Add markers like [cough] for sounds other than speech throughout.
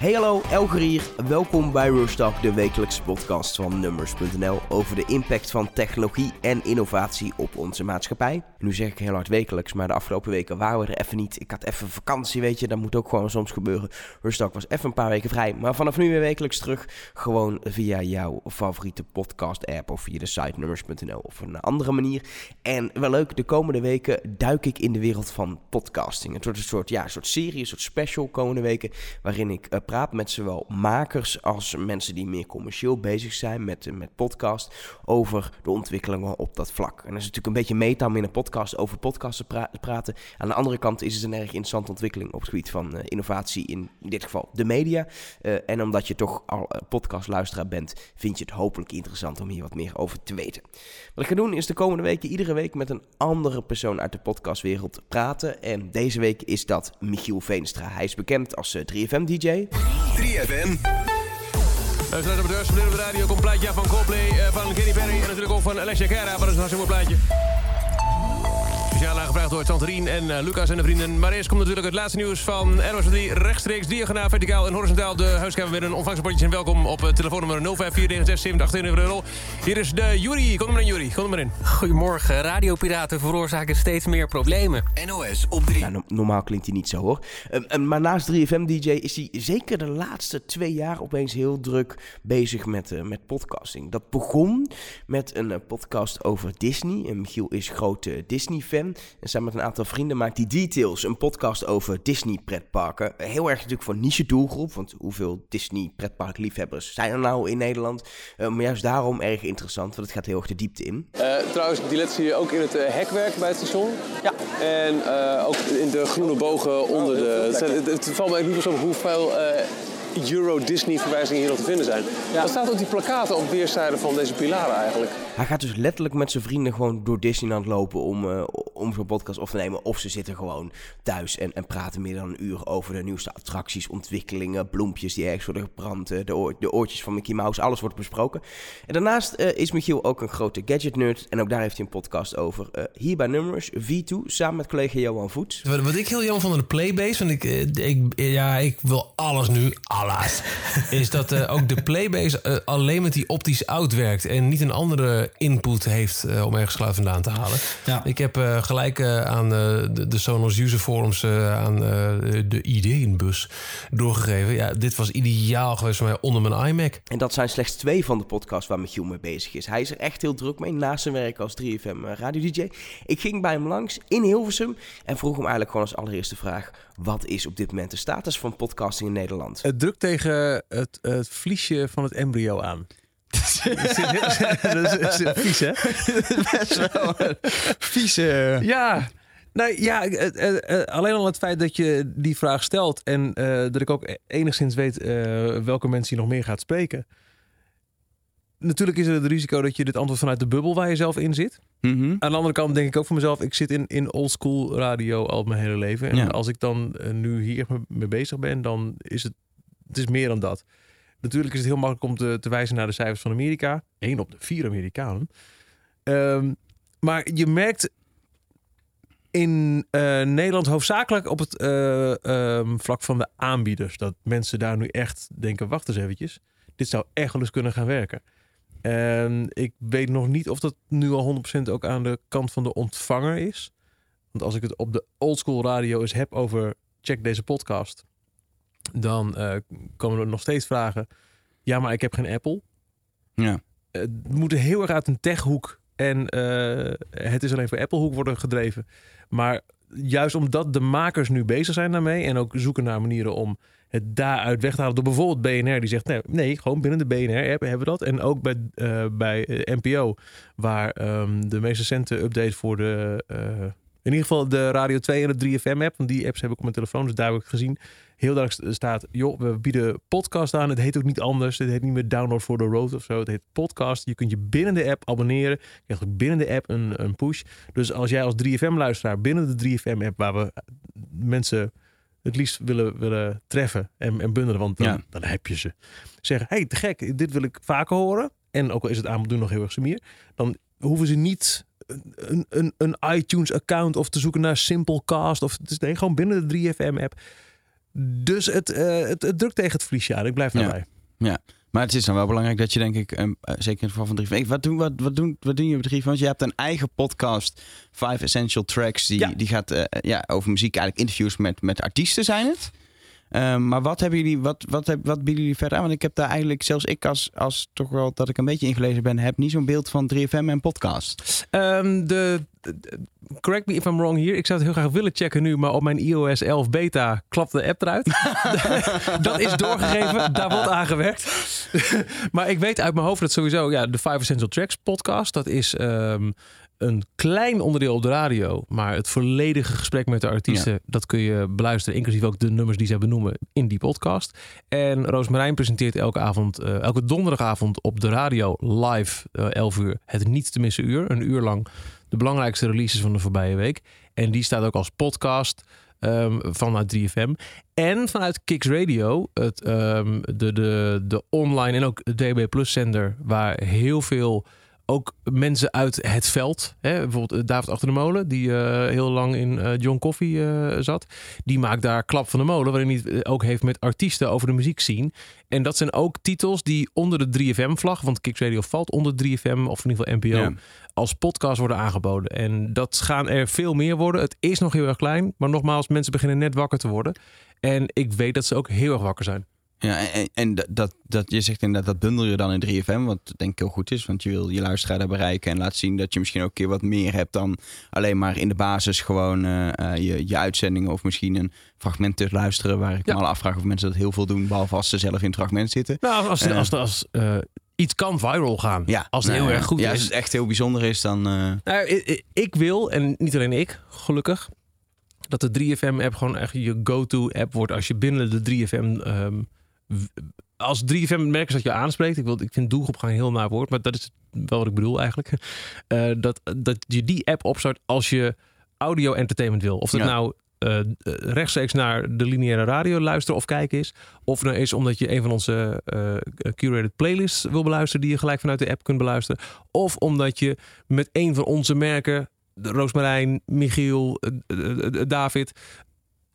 Hey hallo, Elger hier. Welkom bij Roostalk, de wekelijkse podcast van Numbers.nl over de impact van technologie en innovatie op onze maatschappij. Nu zeg ik heel hard wekelijks, maar de afgelopen weken waren we er even niet. Ik had even vakantie, weet je, dat moet ook gewoon soms gebeuren. Roostalk was even een paar weken vrij, maar vanaf nu weer wekelijks terug. Gewoon via jouw favoriete podcast app of via de site Numbers.nl of een andere manier. En wel leuk, de komende weken duik ik in de wereld van podcasting. Het wordt een soort, ja, een soort serie, een soort special komende weken, waarin ik uh, praat met zowel makers als mensen die meer commercieel bezig zijn met, uh, met podcast over de ontwikkelingen op dat vlak. En dat is natuurlijk een beetje meta om in een podcast over podcasten pra praten. Aan de andere kant is het een erg interessante ontwikkeling op het gebied van uh, innovatie, in, in, dit geval de media. en omdat je toch al podcastluisteraar bent, vind je het hopelijk interessant om hier wat meer over te weten. Wat ik ga doen is de komende weken iedere week met een andere persoon uit de podcastwereld praten. En deze week is dat Michiel Veenstra. Hij is bekend als 3FM-DJ. 3FM. Uh, straks op de deur op de radio komt plaatje van Coldplay, uh, van Katy Perry en natuurlijk ook van Alessia Cara. Wat is een hartstikke mooi plaatje. Speciaal aangevraagd door Santerien en uh, Lucas en de vrienden. Maar eerst komt natuurlijk het laatste nieuws van ROS 3. Rechtstreeks, diagonaal, verticaal en horizontaal. De huiskamer weer een ontvangstpotjes en welkom op uh, telefoonnummer 05496788 euro. Hier is de Jury. Kom er maar in, Jury. Kom er maar in. Goedemorgen. Radiopiraten veroorzaken steeds meer problemen. NOS op 3. Nou, no normaal klinkt hij niet zo hoor. Um, maar naast 3FM-DJ is hij zeker de laatste twee jaar opeens heel druk bezig met, uh, met podcasting. Dat begon met een podcast over Disney. En Michiel is grote Disney-fan. En samen met een aantal vrienden maakt hij Details, een podcast over Disney pretparken. Heel erg natuurlijk voor niche doelgroep, want hoeveel Disney pretpark liefhebbers zijn er nou in Nederland? Uh, maar juist daarom erg interessant, want het gaat heel erg de diepte in. Uh, trouwens, die let zie je ook in het uh, hekwerk bij het station. Ja. En ook in de groene bogen onder de... Het, het, het, valt mij niet meer op hoeveel Euro-Disney-verwijzingen hier nog te vinden zijn. Ja. Wat staat op die plakaten op weerszijden van deze pilaren eigenlijk? Hij gaat dus letterlijk met zijn vrienden gewoon door Disneyland lopen om, uh, om zo'n podcast op te nemen. Of ze zitten gewoon thuis en, en praten meer dan een uur over de nieuwste attracties, ontwikkelingen, bloempjes die ergens worden gebrand, de, oor, de oortjes van Mickey Mouse, alles wordt besproken. En daarnaast uh, is Michiel ook een grote gadget-nerd en ook daar heeft hij een podcast over. Uh, hier bij Numbers, V2, samen met collega Johan Voets. Wat, wat ik heel jammer vond aan de Playbase, want ik, ik, ja, ik wil alles nu, alles, is dat uh, ook de Playbase uh, alleen met die optisch out werkt en niet een andere input heeft uh, om ergens geluid vandaan te halen. Ja. Ik heb gelijk aan de, de Sonos user forums aan de ideeënbus doorgegeven. Ja, dit was ideaal geweest voor mij onder mijn iMac. En dat zijn slechts twee van de podcasts waar Michiel mee bezig is. Hij is er echt heel druk mee naast zijn werk als 3FM radio DJ. Ik ging bij hem langs in Hilversum en vroeg hem eigenlijk gewoon als allereerste vraag: wat is op dit moment de status van podcasting in Nederland? Het drukt tegen het, het vliesje van het embryo aan. [laughs] dat is, vies, hè? [laughs] Best wel vieze. Ja, nou ja, alleen al het feit dat je die vraag stelt en uh, dat ik ook enigszins weet uh, welke mensen je nog meer gaat spreken. Natuurlijk is er het risico dat je dit antwoord vanuit de bubbel waar je zelf in zit. Mm -hmm. Aan de andere kant denk ik ook voor mezelf, ik zit in, in oldschool radio al mijn hele leven. En ja. als ik dan uh, nu hier mee bezig ben, dan is het, het is meer dan dat. Natuurlijk is het heel makkelijk om te, te wijzen naar de cijfers van Amerika. Eén op de vier Amerikanen. Um, maar je merkt in uh, Nederland hoofdzakelijk op het uh, um, vlak van de aanbieders. Dat mensen daar nu echt denken, wacht eens eventjes. Dit zou echt wel eens kunnen gaan werken. En ik weet nog niet of dat nu al 100% ook aan de kant van de ontvanger is. Want als ik het op de oldschool radio eens heb over check deze podcast, dan uh, komen er nog steeds vragen. Ja, maar ik heb geen Apple. Ja. Het moet heel erg uit een techhoek en uh, het is alleen voor Apple hoek worden gedreven. Maar juist omdat de makers nu bezig zijn daarmee en ook zoeken naar manieren om het daaruit weg te halen. Door bijvoorbeeld BNR die zegt nee, nee gewoon binnen de BNR-app hebben we dat. En ook bij, uh, bij NPO waar um, de meest recente update voor de uh, in ieder geval de Radio 2 en de 3FM-app. Want die apps heb ik op mijn telefoon, dus daar heb ik gezien. Heel duidelijk staat, joh, we bieden podcast aan. Het heet ook niet anders. Het heet niet meer Download for the Road of zo. Het heet podcast. Je kunt je binnen de app abonneren. Je krijgt ook binnen de app een, een push. Dus als jij als 3FM-luisteraar binnen de 3FM-app... waar we mensen het liefst willen, willen treffen en, en bundelen... want dan, ja. dan heb je ze. Zeggen, hey, te gek, dit wil ik vaker horen. En ook al is het aanbod nog heel erg semier... dan hoeven ze niet een, een, een iTunes-account of te zoeken naar Simplecast. Of, het is nee, gewoon binnen de 3FM-app. Dus het, eh, het, het drukt tegen het verliesje aan. Ik blijf Ja. daarbij. Maar het is dan wel belangrijk dat je denk ik, eh, zeker in het geval van 3FM... Wat doen, wat, wat, doen, wat doen je op 3FM? Want je hebt een eigen podcast, Five Essential Tracks. Die, Ja. die gaat eh, ja, over muziek, eigenlijk interviews met, met artiesten zijn het. Ehm, maar wat, hebben jullie, wat, wat, heb, wat bieden jullie verder aan? Want ik heb daar eigenlijk, zelfs ik als, als toch wel dat ik een beetje ingelezen ben... heb niet zo'n beeld van 3FM en podcast. Ehm, de, de- correct me if I'm wrong hier. Ik zou het heel graag willen checken nu, maar op mijn iOS 11 beta klapt de app eruit. [laughs] dat is doorgegeven, daar wordt aan gewerkt. [laughs] maar ik weet uit mijn hoofd dat sowieso, ja, de Five Essential Tracks podcast, dat is ehm, een klein onderdeel op de radio, maar het volledige gesprek met de artiesten, dat kun je beluisteren, inclusief ook de nummers die zij benoemen in die podcast. En Roos Marijn presenteert elke avond, eh, elke donderdagavond op de radio live, eh 11 uur, het niet te missen uur, een uur lang de belangrijkste releases van de voorbije week. En die staat ook als podcast ehm, vanuit 3FM. En vanuit Kicks Radio, het, ehm, de, de, de online en ook DB Plus zender, waar heel veel ook mensen uit het veld, hè, bijvoorbeeld eh, David Achter de Molen, die eh, heel lang in eh, John Coffee zat, die maakt daar Klap van de Molen, waarin hij het ook heeft met artiesten over de muziek zien. En dat zijn ook titels die onder de 3FM-vlag, want Kicks Radio valt onder 3FM, of in ieder geval NPO, Ja. als podcast worden aangeboden. En dat gaan er veel meer worden. Het is nog heel erg klein, maar nogmaals, mensen beginnen net wakker te worden. En ik weet dat ze ook heel erg wakker zijn. Ja, en, en- dat, dat, je zegt inderdaad, dat bundel je dan in 3FM, wat denk ik heel goed is, want je wil je luisteraar bereiken en laat zien dat je misschien ook een keer wat meer hebt dan alleen maar in de basis gewoon eh, eh, je, je uitzendingen of misschien een fragment te luisteren, waar ik Ja. me al afvraag of mensen dat heel veel doen, behalve als ze zelf in het fragment zitten. Nou, als, als, als, eh, iets kan viral gaan, Ja, als het nou heel erg goed ja, is. Als het echt heel bijzonder is, dan... Nou, ik, wil, en niet alleen ik, gelukkig, dat de 3FM-app gewoon echt je go-to-app wordt als je binnen de 3FM... ehm, w- als 3FM merkt dat je aanspreekt, ik, wil, ik vind doelgroep een heel naar woord, maar dat is wel wat ik bedoel eigenlijk. [laughs] Eh, dat, dat je die app opstart als je audio-entertainment wil. Of dat Ja. nou eh, rechtstreeks naar de lineaire radio luisteren of kijken is. Of nou is omdat je een van onze eh, curated playlists wil beluisteren, die je gelijk vanuit de app kunt beluisteren. Of omdat je met een van onze merken, Roosmarijn, Michiel, David,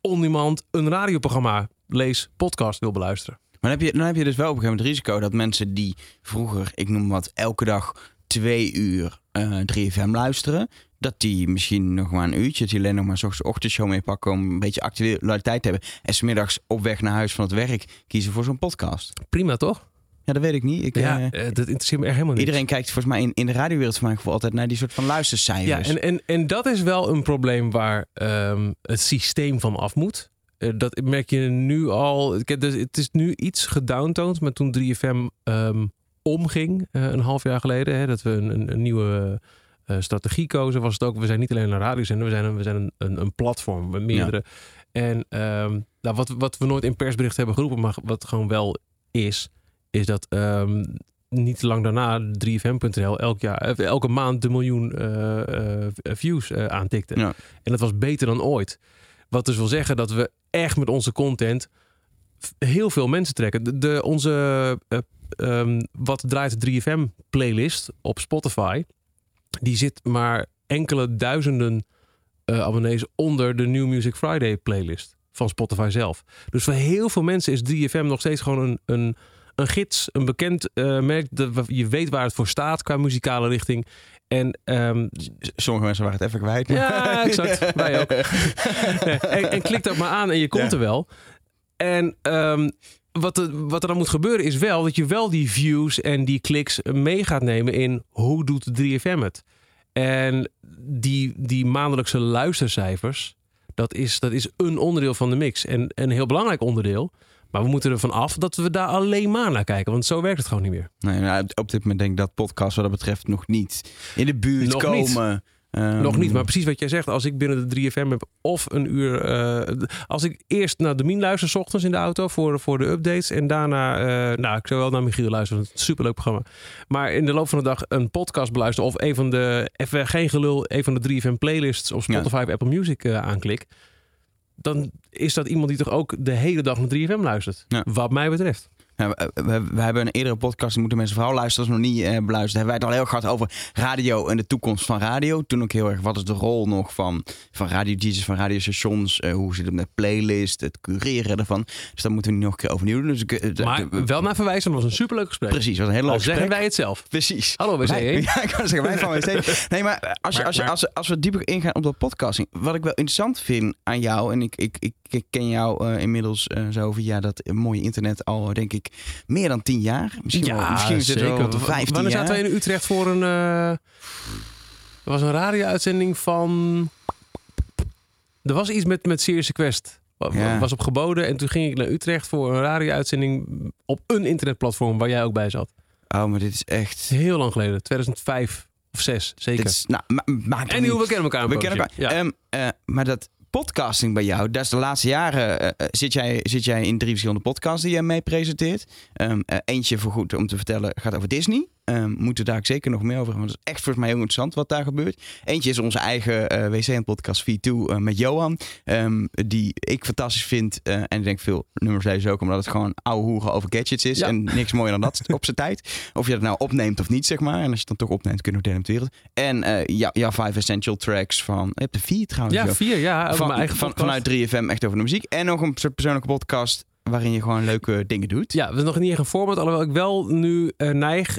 on demand een radioprogramma, lees, podcast wil beluisteren. Maar dan heb, je, dan heb je dus wel op een gegeven moment het risico dat mensen die vroeger, ik noem wat, elke dag twee uur eh 3FM luisteren, dat die misschien nog maar een uurtje, dat die alleen nog maar 's ochtends ochtendshow mee pakken om een beetje actualiteit te hebben. En smiddags op weg naar huis van het werk kiezen voor zo'n podcast. Prima toch? Ja, dat weet ik niet. Ik, Ja, eh, eh, dat interesseert me echt helemaal niet. iedereen kijkt volgens mij in, in de radiowereld van mijn gevoel altijd naar die soort van Ja, luistercijfers. en, en, en dat is wel een probleem waar ehm, het systeem van af moet. Eh, dat merk je nu al. Dus, het is nu iets gedowntoond, maar toen 3FM ehm, omging, eh, een half jaar geleden, hè, dat we een, een, een nieuwe eh, strategie kozen, was het ook, we zijn niet alleen een radiozender, we zijn een, we zijn een, een, een platform met meerdere. En ehm, nou, wat, wat we nooit in persbericht hebben geroepen, maar wat gewoon wel is, is dat ehm, niet lang daarna 3fm.nl elk jaar, elke maand de miljoen views eh, aantikte. Ja. En dat was beter dan ooit. Wat dus wil zeggen dat we echt met onze content heel veel mensen trekken. De, de- onze eh, ehm, wat draait 3FM playlist op Spotify, die zit maar enkele duizenden eh, abonnees onder de New Music Friday playlist van Spotify zelf. Dus voor heel veel mensen is 3FM nog steeds gewoon een, een, een gids, een bekend eh, merk. We- je weet waar het voor staat qua muzikale richting. En ehm, Sommige mensen waren het even kwijt. maar- ja, exact. [laughs] Wij ook. Nee, en, en klik dat maar aan en je komt Ja. er wel. En ehm, wat, er, wat er dan moet gebeuren is wel dat je wel die views en die kliks mee gaat nemen in hoe doet 3FM het. En die, die maandelijkse luistercijfers, dat is, dat is een onderdeel van de mix. En een heel belangrijk onderdeel. Maar we moeten ervan af dat we daar alleen maar naar kijken. Want zo werkt het gewoon niet meer. Nee, nou, op dit moment denk ik dat podcasts wat dat betreft nog niet in de buurt Nog niet. komen. Ehm, Nog niet, maar precies wat jij zegt. Als ik binnen de 3FM heb of een uur... eh, als ik eerst naar de Mien luister, 's ochtends in de auto voor, voor de updates. En daarna, eh, nou, ik zou wel naar Michiel luisteren. Het is een superleuk programma. Maar in de loop van de dag een podcast beluisteren. Of een van de, even geen gelul, een van de 3FM playlists op Spotify of Apple Music eh, aanklik. Dan is dat iemand die toch ook de hele dag naar 3FM luistert. Ja. Wat mij betreft. Nou, we, we- we hebben een eerdere podcast, die moeten mensen vooral luisteren als nog niet eh, beluisterd. Hebben wij het al heel gehad over radio en de toekomst van radio. Toen ook heel erg, wat is de rol nog van, van radio-DJ's, van radiostations? Eh, hoe zit het met playlist, het cureren ervan? Dus dat moeten we niet nog een keer overnieuw doen. Dus ik, eh, Maar wel naar verwijzen, dat was een superleuk gesprek. Precies, wat een hele Al leuk zeggen gesprek. wij het zelf. Precies. Hallo, WC Wij- 1. [laughs] Ja, ik kan zeggen, wij van [laughs] WC. Nee, maar als, je, als, je, Maar- als, als we dieper ingaan op de podcasting. Wat ik wel interessant vind aan jou. En ik, ik, ik, ik ken jou eh, inmiddels zo via dat mooie internet al, denk ik, meer dan tien jaar. Misschien wel, misschien het wel op de W- 15 Wanneer jaar. zaten we in Utrecht voor een... eh, er was een radio-uitzending van... Er was iets met, met Serious Quest. Ja. Was op geboden en toen ging ik naar Utrecht voor een radio-uitzending op een internetplatform waar jij ook bij zat. Oh, maar dit is echt... Heel lang geleden, 2005 of 6, zeker. Dit is, nou, ma maakt en nu, we kennen elkaar We kennen elkaar. Ja. Ehm, eh, maar dat podcasting bij jou, dat is de laatste jaren. eh, eh, zit, jij, zit jij in drie verschillende podcasts die jij mee presenteert? Ehm, eh, eentje voor goed om te vertellen gaat over Disney. Ehm moeten we daar ook zeker nog meer over. Want het is echt volgens mij heel interessant wat daar gebeurt. Eentje is onze eigen eh WC-podcast V2 eh, met Johan. ehm, die ik fantastisch vind. eh, en ik denk veel nummers lezen ook. Omdat het gewoon ouwe hoeren over gadgets is. Ja. En niks mooier dan dat [laughs] op zijn tijd. Of je dat nou opneemt of niet, zeg maar. En als je het dan toch opneemt, kunnen we delen met de wereld. En ja, ja, Five Essential Tracks van... Je hebt er vier trouwens. ja, vier, ja. Van, mijn eigen van, podcast. vanuit 3FM echt over de muziek. En nog een soort persoonlijke podcast waarin je gewoon leuke dingen doet. Ja, dat is nog niet echt een voorbeeld. Alhoewel ik wel nu neig.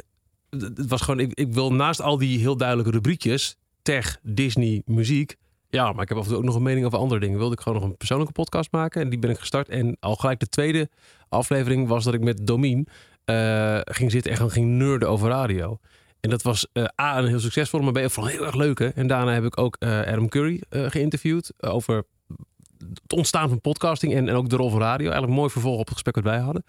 Het was gewoon, ik, ik wil naast al die heel duidelijke rubriekjes. Tech, Disney, muziek. Ja, maar ik heb af en toe ook nog een mening over andere dingen. Wilde ik gewoon nog een persoonlijke podcast maken. En die ben ik gestart. En al gelijk de tweede aflevering was dat ik met Domien eh, ging zitten en ging nerden over radio. En dat was eh, A, een heel succesvol, maar B, ook vooral heel erg leuk. Hè? En daarna heb ik ook eh, Adam Curry geïnterviewd over het ontstaan van podcasting en, en ook de rol van radio. Eigenlijk een mooi vervolg op het gesprek wat wij hadden.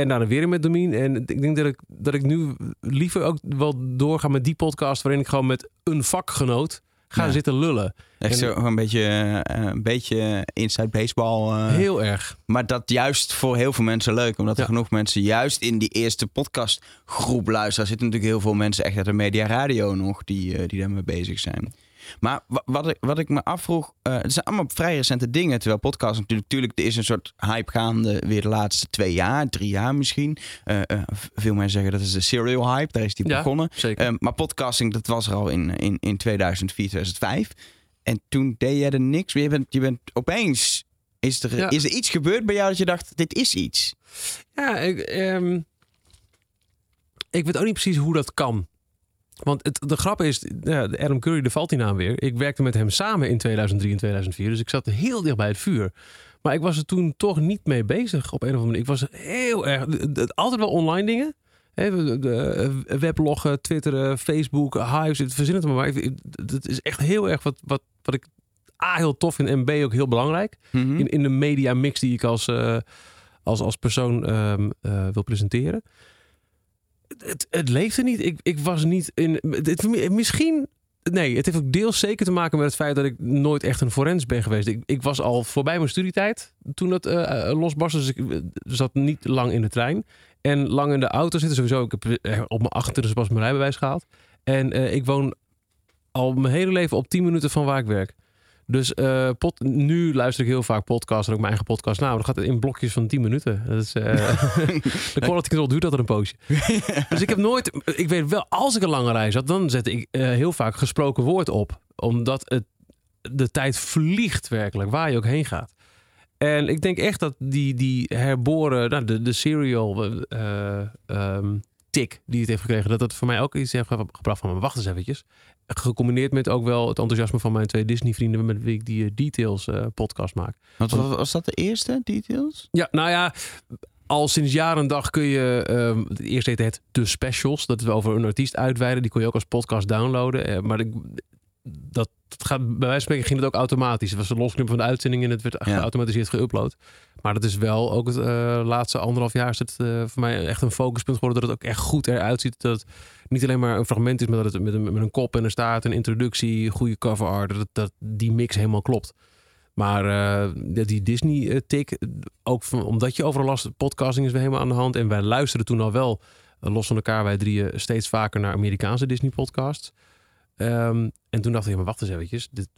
En daarna weer met Domien. En ik denk dat ik, dat ik nu liever ook wel doorga met die podcast... waarin ik gewoon met een vakgenoot ga Ja. zitten lullen. Echt En- zo een beetje, eh, een beetje inside baseball. eh, Heel erg. Maar dat juist voor heel veel mensen leuk. Omdat er Ja. genoeg mensen juist in die eerste podcastgroep luisteren. Er zitten natuurlijk heel veel mensen echt uit de media radio nog die, eh, die daarmee bezig zijn. Maar wa- wat ik, wat ik me afvroeg, eh, het zijn allemaal vrij recente dingen. Terwijl podcast natuurlijk, natuurlijk, er is een soort hype gaande weer de laatste twee jaar, drie jaar misschien. Eh, eh, veel mensen zeggen dat is de serial hype, daar is die Ja, begonnen. zeker. Eh, maar podcasting, dat was er al in, in, in 2004, 2005. En toen deed jij er niks. Je bent, je bent opeens, is er, Ja. is er iets gebeurd bij jou dat je dacht, dit is iets? Ja, ik, ehm, ik weet ook niet precies hoe dat kan. Want het, de grap is, ja, de Adam Curry, daar valt die naam weer. Ik werkte met hem samen in 2003 en 2004. Dus ik zat heel dicht bij het vuur. Maar ik was er toen toch niet mee bezig op een of andere manier. Ik was heel erg... de- de- altijd wel online dingen. De- de- eh, webloggen, twitteren, Facebook, Hives. Het verzin het maar. Dat is echt heel erg wat, wat, wat ik A, heel tof vind en B, ook heel belangrijk Mhm. in, in de media mix die ik als, eh, als, als persoon ehm, eh, wil presenteren. Het, het leefde niet. Ik, ik was niet in. Het, misschien. Nee, het heeft ook deels zeker te maken met het feit dat ik nooit echt een forens ben geweest. Ik, ik was al voorbij mijn studietijd toen dat eh, eh, losbarstte. Dus ik eh, zat niet lang in de trein. En lang in de auto zitten sowieso. Ik heb op mijn 28 pas mijn rijbewijs gehaald. En ik woon al mijn hele leven op 10 minuten van waar ik werk. Dus eh, nu luister ik heel vaak podcasts en ook mijn eigen podcast. Nou, dan gaat het in blokjes van 10 minuten. Dat is, eh, [laughs] de quality control duurt altijd een poosje. [laughs] dus ik heb nooit, ik weet wel, als ik een lange reis had, dan zette ik eh, heel vaak gesproken woord op. Omdat het, de tijd vliegt werkelijk, waar je ook heen gaat. En ik denk echt dat die, die herboren, nou, de, de serial ehm, tik die het heeft gekregen, dat dat voor mij ook iets heeft ge- gebracht van, wacht eens eventjes. Gecombineerd met ook wel het enthousiasme van mijn twee Disney vrienden met wie ik die eh, Details eh, podcast maak. Wat, was, was dat de eerste details? Ja, nou ja, al sinds jaren en dag kun je, ehm het eerste heette het de specials, dat we over een artiest uitweiden, die kon je ook als podcast downloaden. Eh, maar ik, dat gaat, bij wijze van spreken ging het ook automatisch. Het was een losknip van de uitzending en het werd Ja. geautomatiseerd geüpload. Maar dat is wel ook het eh, laatste anderhalf jaar is het eh, voor mij echt een focuspunt geworden dat het ook echt goed eruit ziet. Dat het niet alleen maar een fragment is, maar dat het met een, met een kop en een staart, een introductie, goede cover art, dat, dat die mix helemaal klopt. Maar eh, die Disney-tik, ook van, omdat je overal last, podcasting is weer helemaal aan de hand. En wij luisteren toen al wel, los van elkaar, wij drieën steeds vaker naar Amerikaanse Disney-podcasts. Ehm, en toen dacht ik, maar wacht eens eventjes. Dit,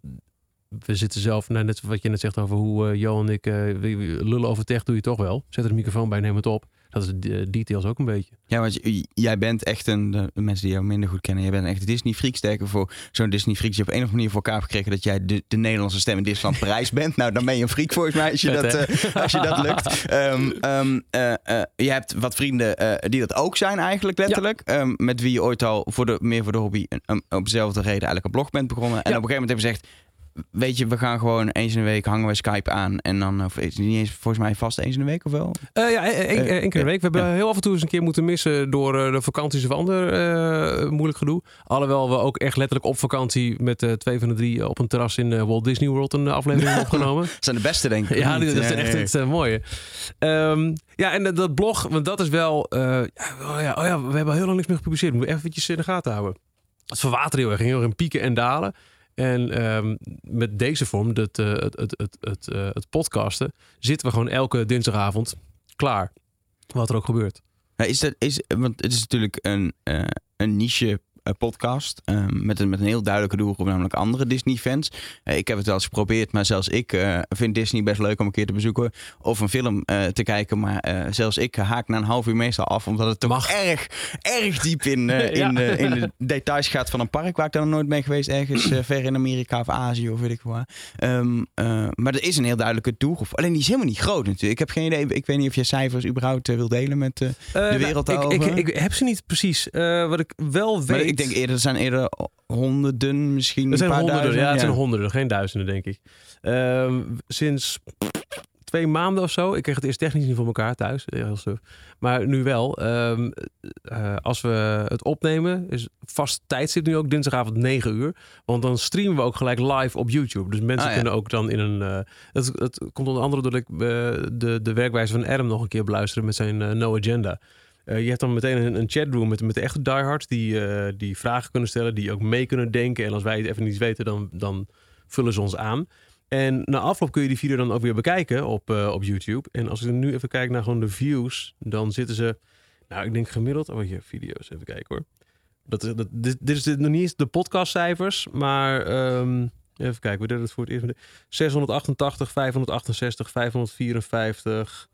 we zitten zelf, nou, net wat je net zegt over hoe eh, Johan en ik we lullen over tech, doe je toch wel. Zet er de microfoon bij, neem het op. dat is de details ook een beetje. Ja, want jij bent echt een, de mensen die jou minder goed kennen, jij bent echt een Disney freak. Sterker voor zo'n Disney freak die op een of andere manier voor elkaar gekregen dat jij de, de Nederlandse stem in Disneyland [laughs] Parijs bent. Nou, dan ben je een freak volgens mij als je, Vet, dat, eh, als je dat lukt. Ehm, ehm, eh, eh, je hebt wat vrienden eh, die dat ook zijn eigenlijk letterlijk. Ehm, met wie je ooit al voor de, meer voor de hobby op dezelfde reden eigenlijk een blog bent begonnen. En Ja. op een gegeven moment hebben ze gezegd, weet je, we gaan gewoon eens in de week hangen we Skype aan. En dan, of is het niet eens volgens mij vast eens in de week of wel? Eh, ja, één één- Eh, één keer in de week. We hebben ja. heel af en toe eens een keer moeten missen door eh, de vakanties of ander moeilijk gedoe. Alhoewel we ook echt letterlijk op vakantie met twee van de drie op een terras in Walt Disney World een aflevering hebben opgenomen. Dat [laughs] zijn de beste denk ik. Ja, dat is echt het mooie. Ehm, ja, en dat- blog, want dat is wel... oh, ja, oh ja, we hebben al heel lang niks meer gepubliceerd. Moeten we eventjes in de gaten houden. Het verwaterde heel erg. ging heel erg in pieken en dalen. En ehm, met deze vorm, dat, eh, het, het, het, het, eh, het podcasten, zitten we gewoon elke dinsdagavond klaar. Wat er ook gebeurt. Nou, is dat, is, want het is natuurlijk een, eh, een niche podcast ehm, met, een, met een heel duidelijke doelgroep, namelijk andere Disney-fans. Eh, ik heb het wel eens geprobeerd, maar zelfs ik eh, vind Disney best leuk om een keer te bezoeken of een film eh, te kijken. Maar eh, zelfs ik haak na een half uur meestal af, omdat het toch Mag. erg, erg diep in, eh, [laughs] Ja. in, de, in de details gaat van een park waar ik dan nooit mee geweest, ergens eh, ver in Amerika of Azië of weet ik waar. Ehm, eh, maar er is een heel duidelijke doelgroep. Alleen die is helemaal niet groot natuurlijk. Ik heb geen idee. Ik weet niet of je cijfers überhaupt eh, wil delen met. eh, Eh, wereld nou, ik, ik, ik heb ze niet precies. Eh, wat ik wel weet... Denk eerder, er zijn eerder honderden, misschien Er zijn een paar honderden, duizend. ja, het zijn honderden, geen duizenden, denk ik. Ehm, sinds twee maanden of zo. Ik kreeg het eerst technisch niet voor elkaar thuis. Heel suf. Maar nu wel. Ehm, eh, als we het opnemen, is vast tijdstip nu ook dinsdagavond 9 uur. Want dan streamen we ook gelijk live op YouTube. Dus mensen Ah, ja. kunnen ook dan in een... eh, het, het komt onder andere door ik eh, de, de werkwijze van Adam nog een keer beluisteren met zijn eh, No Agenda. Eh, je hebt dan meteen een, een chatroom met, met de echte diehards die, eh, die vragen kunnen stellen, die ook mee kunnen denken. En als wij het even niet weten, dan, dan vullen ze ons aan. En na afloop kun je die video dan ook weer bekijken op, eh, op YouTube. En als ik nu even kijk naar gewoon de views, dan zitten ze, nou ik denk gemiddeld, oh hier, video's, even kijken hoor. Dat, dat, dit, dit is nog niet de podcastcijfers, maar ehm, even kijken, we deden het voor het eerst. 688, 568, 554,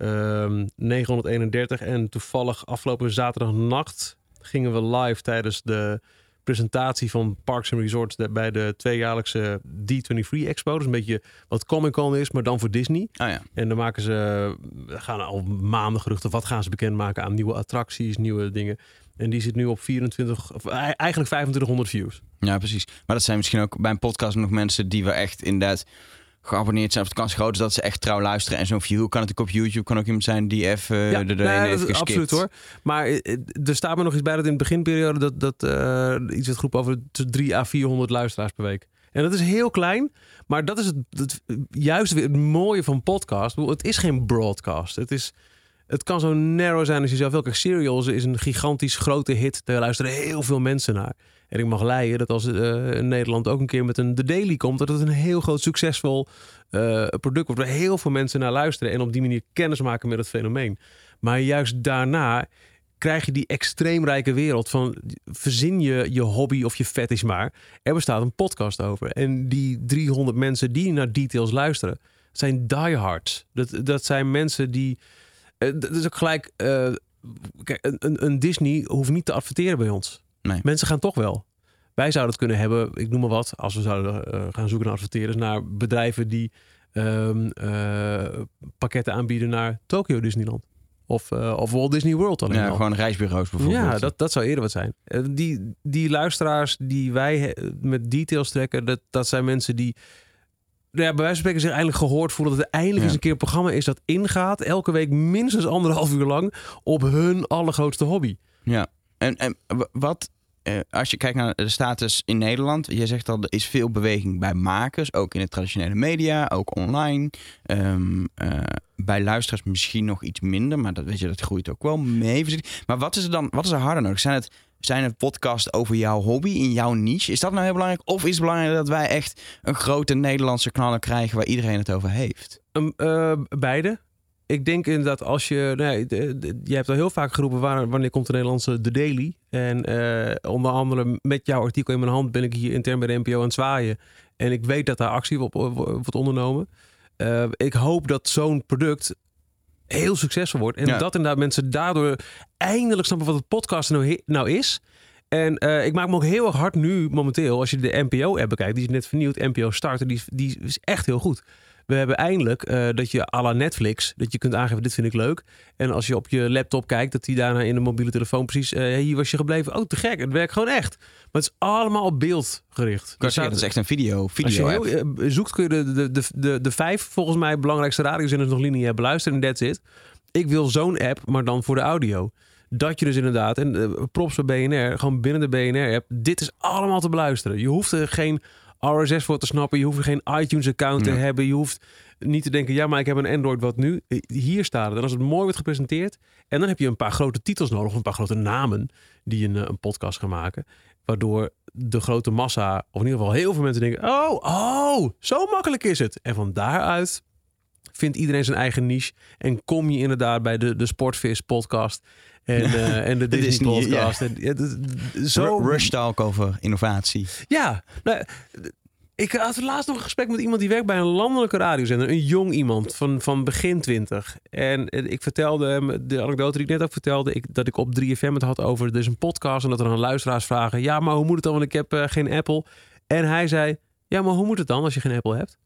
ehm 931 en toevallig afgelopen zaterdagnacht gingen we live tijdens de presentatie van Parks and Resorts bij de tweejaarlijkse D23 Expo. Dus een beetje wat Comic Con is, maar dan voor Disney. Ah ja. En dan maken ze, gaan al maanden geruchten, wat gaan ze bekendmaken aan nieuwe attracties, nieuwe dingen. En die zit nu op 24, of ei- eigenlijk 2500 views. ja, precies. Maar dat zijn misschien ook bij een podcast nog mensen die we echt inderdaad geabonneerd zijn. Of de kans groot is dat ze echt trouw luisteren. En zo'n view kan natuurlijk op YouTube. Kan ook iemand zijn die even ja, er doorheen nou, heeft dat- geskipt. absoluut hoor. Maar eh, eh, er staat me nog iets bij dat in de beginperiode dat, dat eh, iets werd groep over tussen 3 à 400 luisteraars per week. En dat is heel klein, maar dat is het, het juist weer het mooie van podcast. Het is geen broadcast. Het is het kan zo narrow zijn als je zelf wil. Kijk, Serials is een gigantisch grote hit. Daar luisteren heel veel mensen naar. En ik mag leiden dat als eh, Nederland ook een keer met een The Daily komt... dat het een heel groot succesvol eh, product wordt... waar heel veel mensen naar luisteren... en op die manier kennis maken met het fenomeen. Maar juist daarna krijg je die extreem rijke wereld van... verzin je je hobby of je fetish maar. Er bestaat een podcast over. En die 300 mensen die naar details luisteren... zijn diehards. Dat, dat zijn mensen die... eh, Dat is ook gelijk... kijk, een, een Disney hoeft niet te adverteren bij ons. Nee. Mensen gaan toch wel. Wij zouden het kunnen hebben, ik noem maar wat, als we zouden eh, gaan zoeken naar adverteerders, naar bedrijven die ehm, eh, pakketten aanbieden naar Tokyo Disneyland. Of, eh, of Walt Disney World alleen Ja, al. gewoon reisbureaus bijvoorbeeld. Ja, dat, dat zou eerder wat zijn. Die, die luisteraars die wij met details trekken, dat, dat zijn mensen die nou ja, bij wijze van spreken zich eindelijk gehoord voelen dat er eindelijk Ja. eens een keer een programma is dat ingaat, elke week minstens anderhalf uur lang, op hun allergrootste hobby. Ja, en, en wat, eh, als je kijkt naar de status in Nederland, je zegt al, er is veel beweging bij makers, ook in de traditionele media, ook online. Ehm, eh, bij luisteraars misschien nog iets minder, maar dat weet je, dat groeit ook wel mee. Maar wat is er dan, wat is er harder nodig? Zijn het, zijn het podcasts over jouw hobby, in jouw niche? Is dat nou heel belangrijk? Of is het belangrijk dat wij echt een grote Nederlandse knaller krijgen waar iedereen het over heeft? Um, beide. Ik denk inderdaad als je... De- de- je hebt al heel vaak geroepen waar, wanneer komt de Nederlandse The Daily. En eh, onder andere met jouw artikel in mijn hand ben ik hier intern bij de NPO aan het zwaaien. En ik weet dat daar actie op, op- wordt ondernomen. Eh, ik hoop dat zo'n product heel succesvol wordt. En Ja. dat inderdaad mensen daardoor eindelijk snappen wat het podcast nou, nou is. En eh, ik maak me ook heel erg hard nu momenteel, als je de NPO-app bekijkt, die is net vernieuwd, NPO Starter, die, die is echt heel goed. We hebben eindelijk eh, dat je à la Netflix, dat je kunt aangeven, dit vind ik leuk. En als je op je laptop kijkt, dat die daarna in de mobiele telefoon precies, eh, hier was je gebleven. Oh, te gek, het werkt gewoon echt. Maar het is allemaal op beeld gericht. Zeggen, dat is echt een video, Als je video heel, eh, zoekt kun je de, de, de, de, de vijf volgens mij belangrijkste radiozenders nog lineair beluisteren en that's it. Ik wil zo'n app, maar dan voor de audio. Dat je dus inderdaad, en props bij BNR, gewoon binnen de BNR-app, dit is allemaal te beluisteren. Je hoeft er geen RSS voor te snappen, je hoeft geen iTunes-account te Ja. hebben, je hoeft niet te denken, ja, maar ik heb een Android, wat nu? Hier staat het. En als het mooi wordt gepresenteerd, en dan heb je een paar grote titels nodig, of een paar grote namen die een, eh, een podcast gaan maken, waardoor de grote massa, of in ieder geval heel veel mensen denken, oh, oh, zo makkelijk is het. En van daaruit vindt iedereen zijn eigen niche en kom je inderdaad bij de, de Sportvis podcast en, [laughs] eh, en de De Disney, Disney, ja. podcast. En, ja, dat- zo, Ru- Rush Talk over innovatie. ja, nou, ik had laatst nog een gesprek met iemand die werkt bij een landelijke radiozender. Een jong iemand van, van begin twintig. En eh, ik vertelde hem de anekdote die ik net ook vertelde. Ik, dat ik op 3FM het had over, er is een podcast. En dat er dan luisteraars vragen. Ja, maar hoe moet het dan? Want ik heb eh, geen Apple. En hij zei, ja, maar hoe moet het dan als je geen Apple hebt?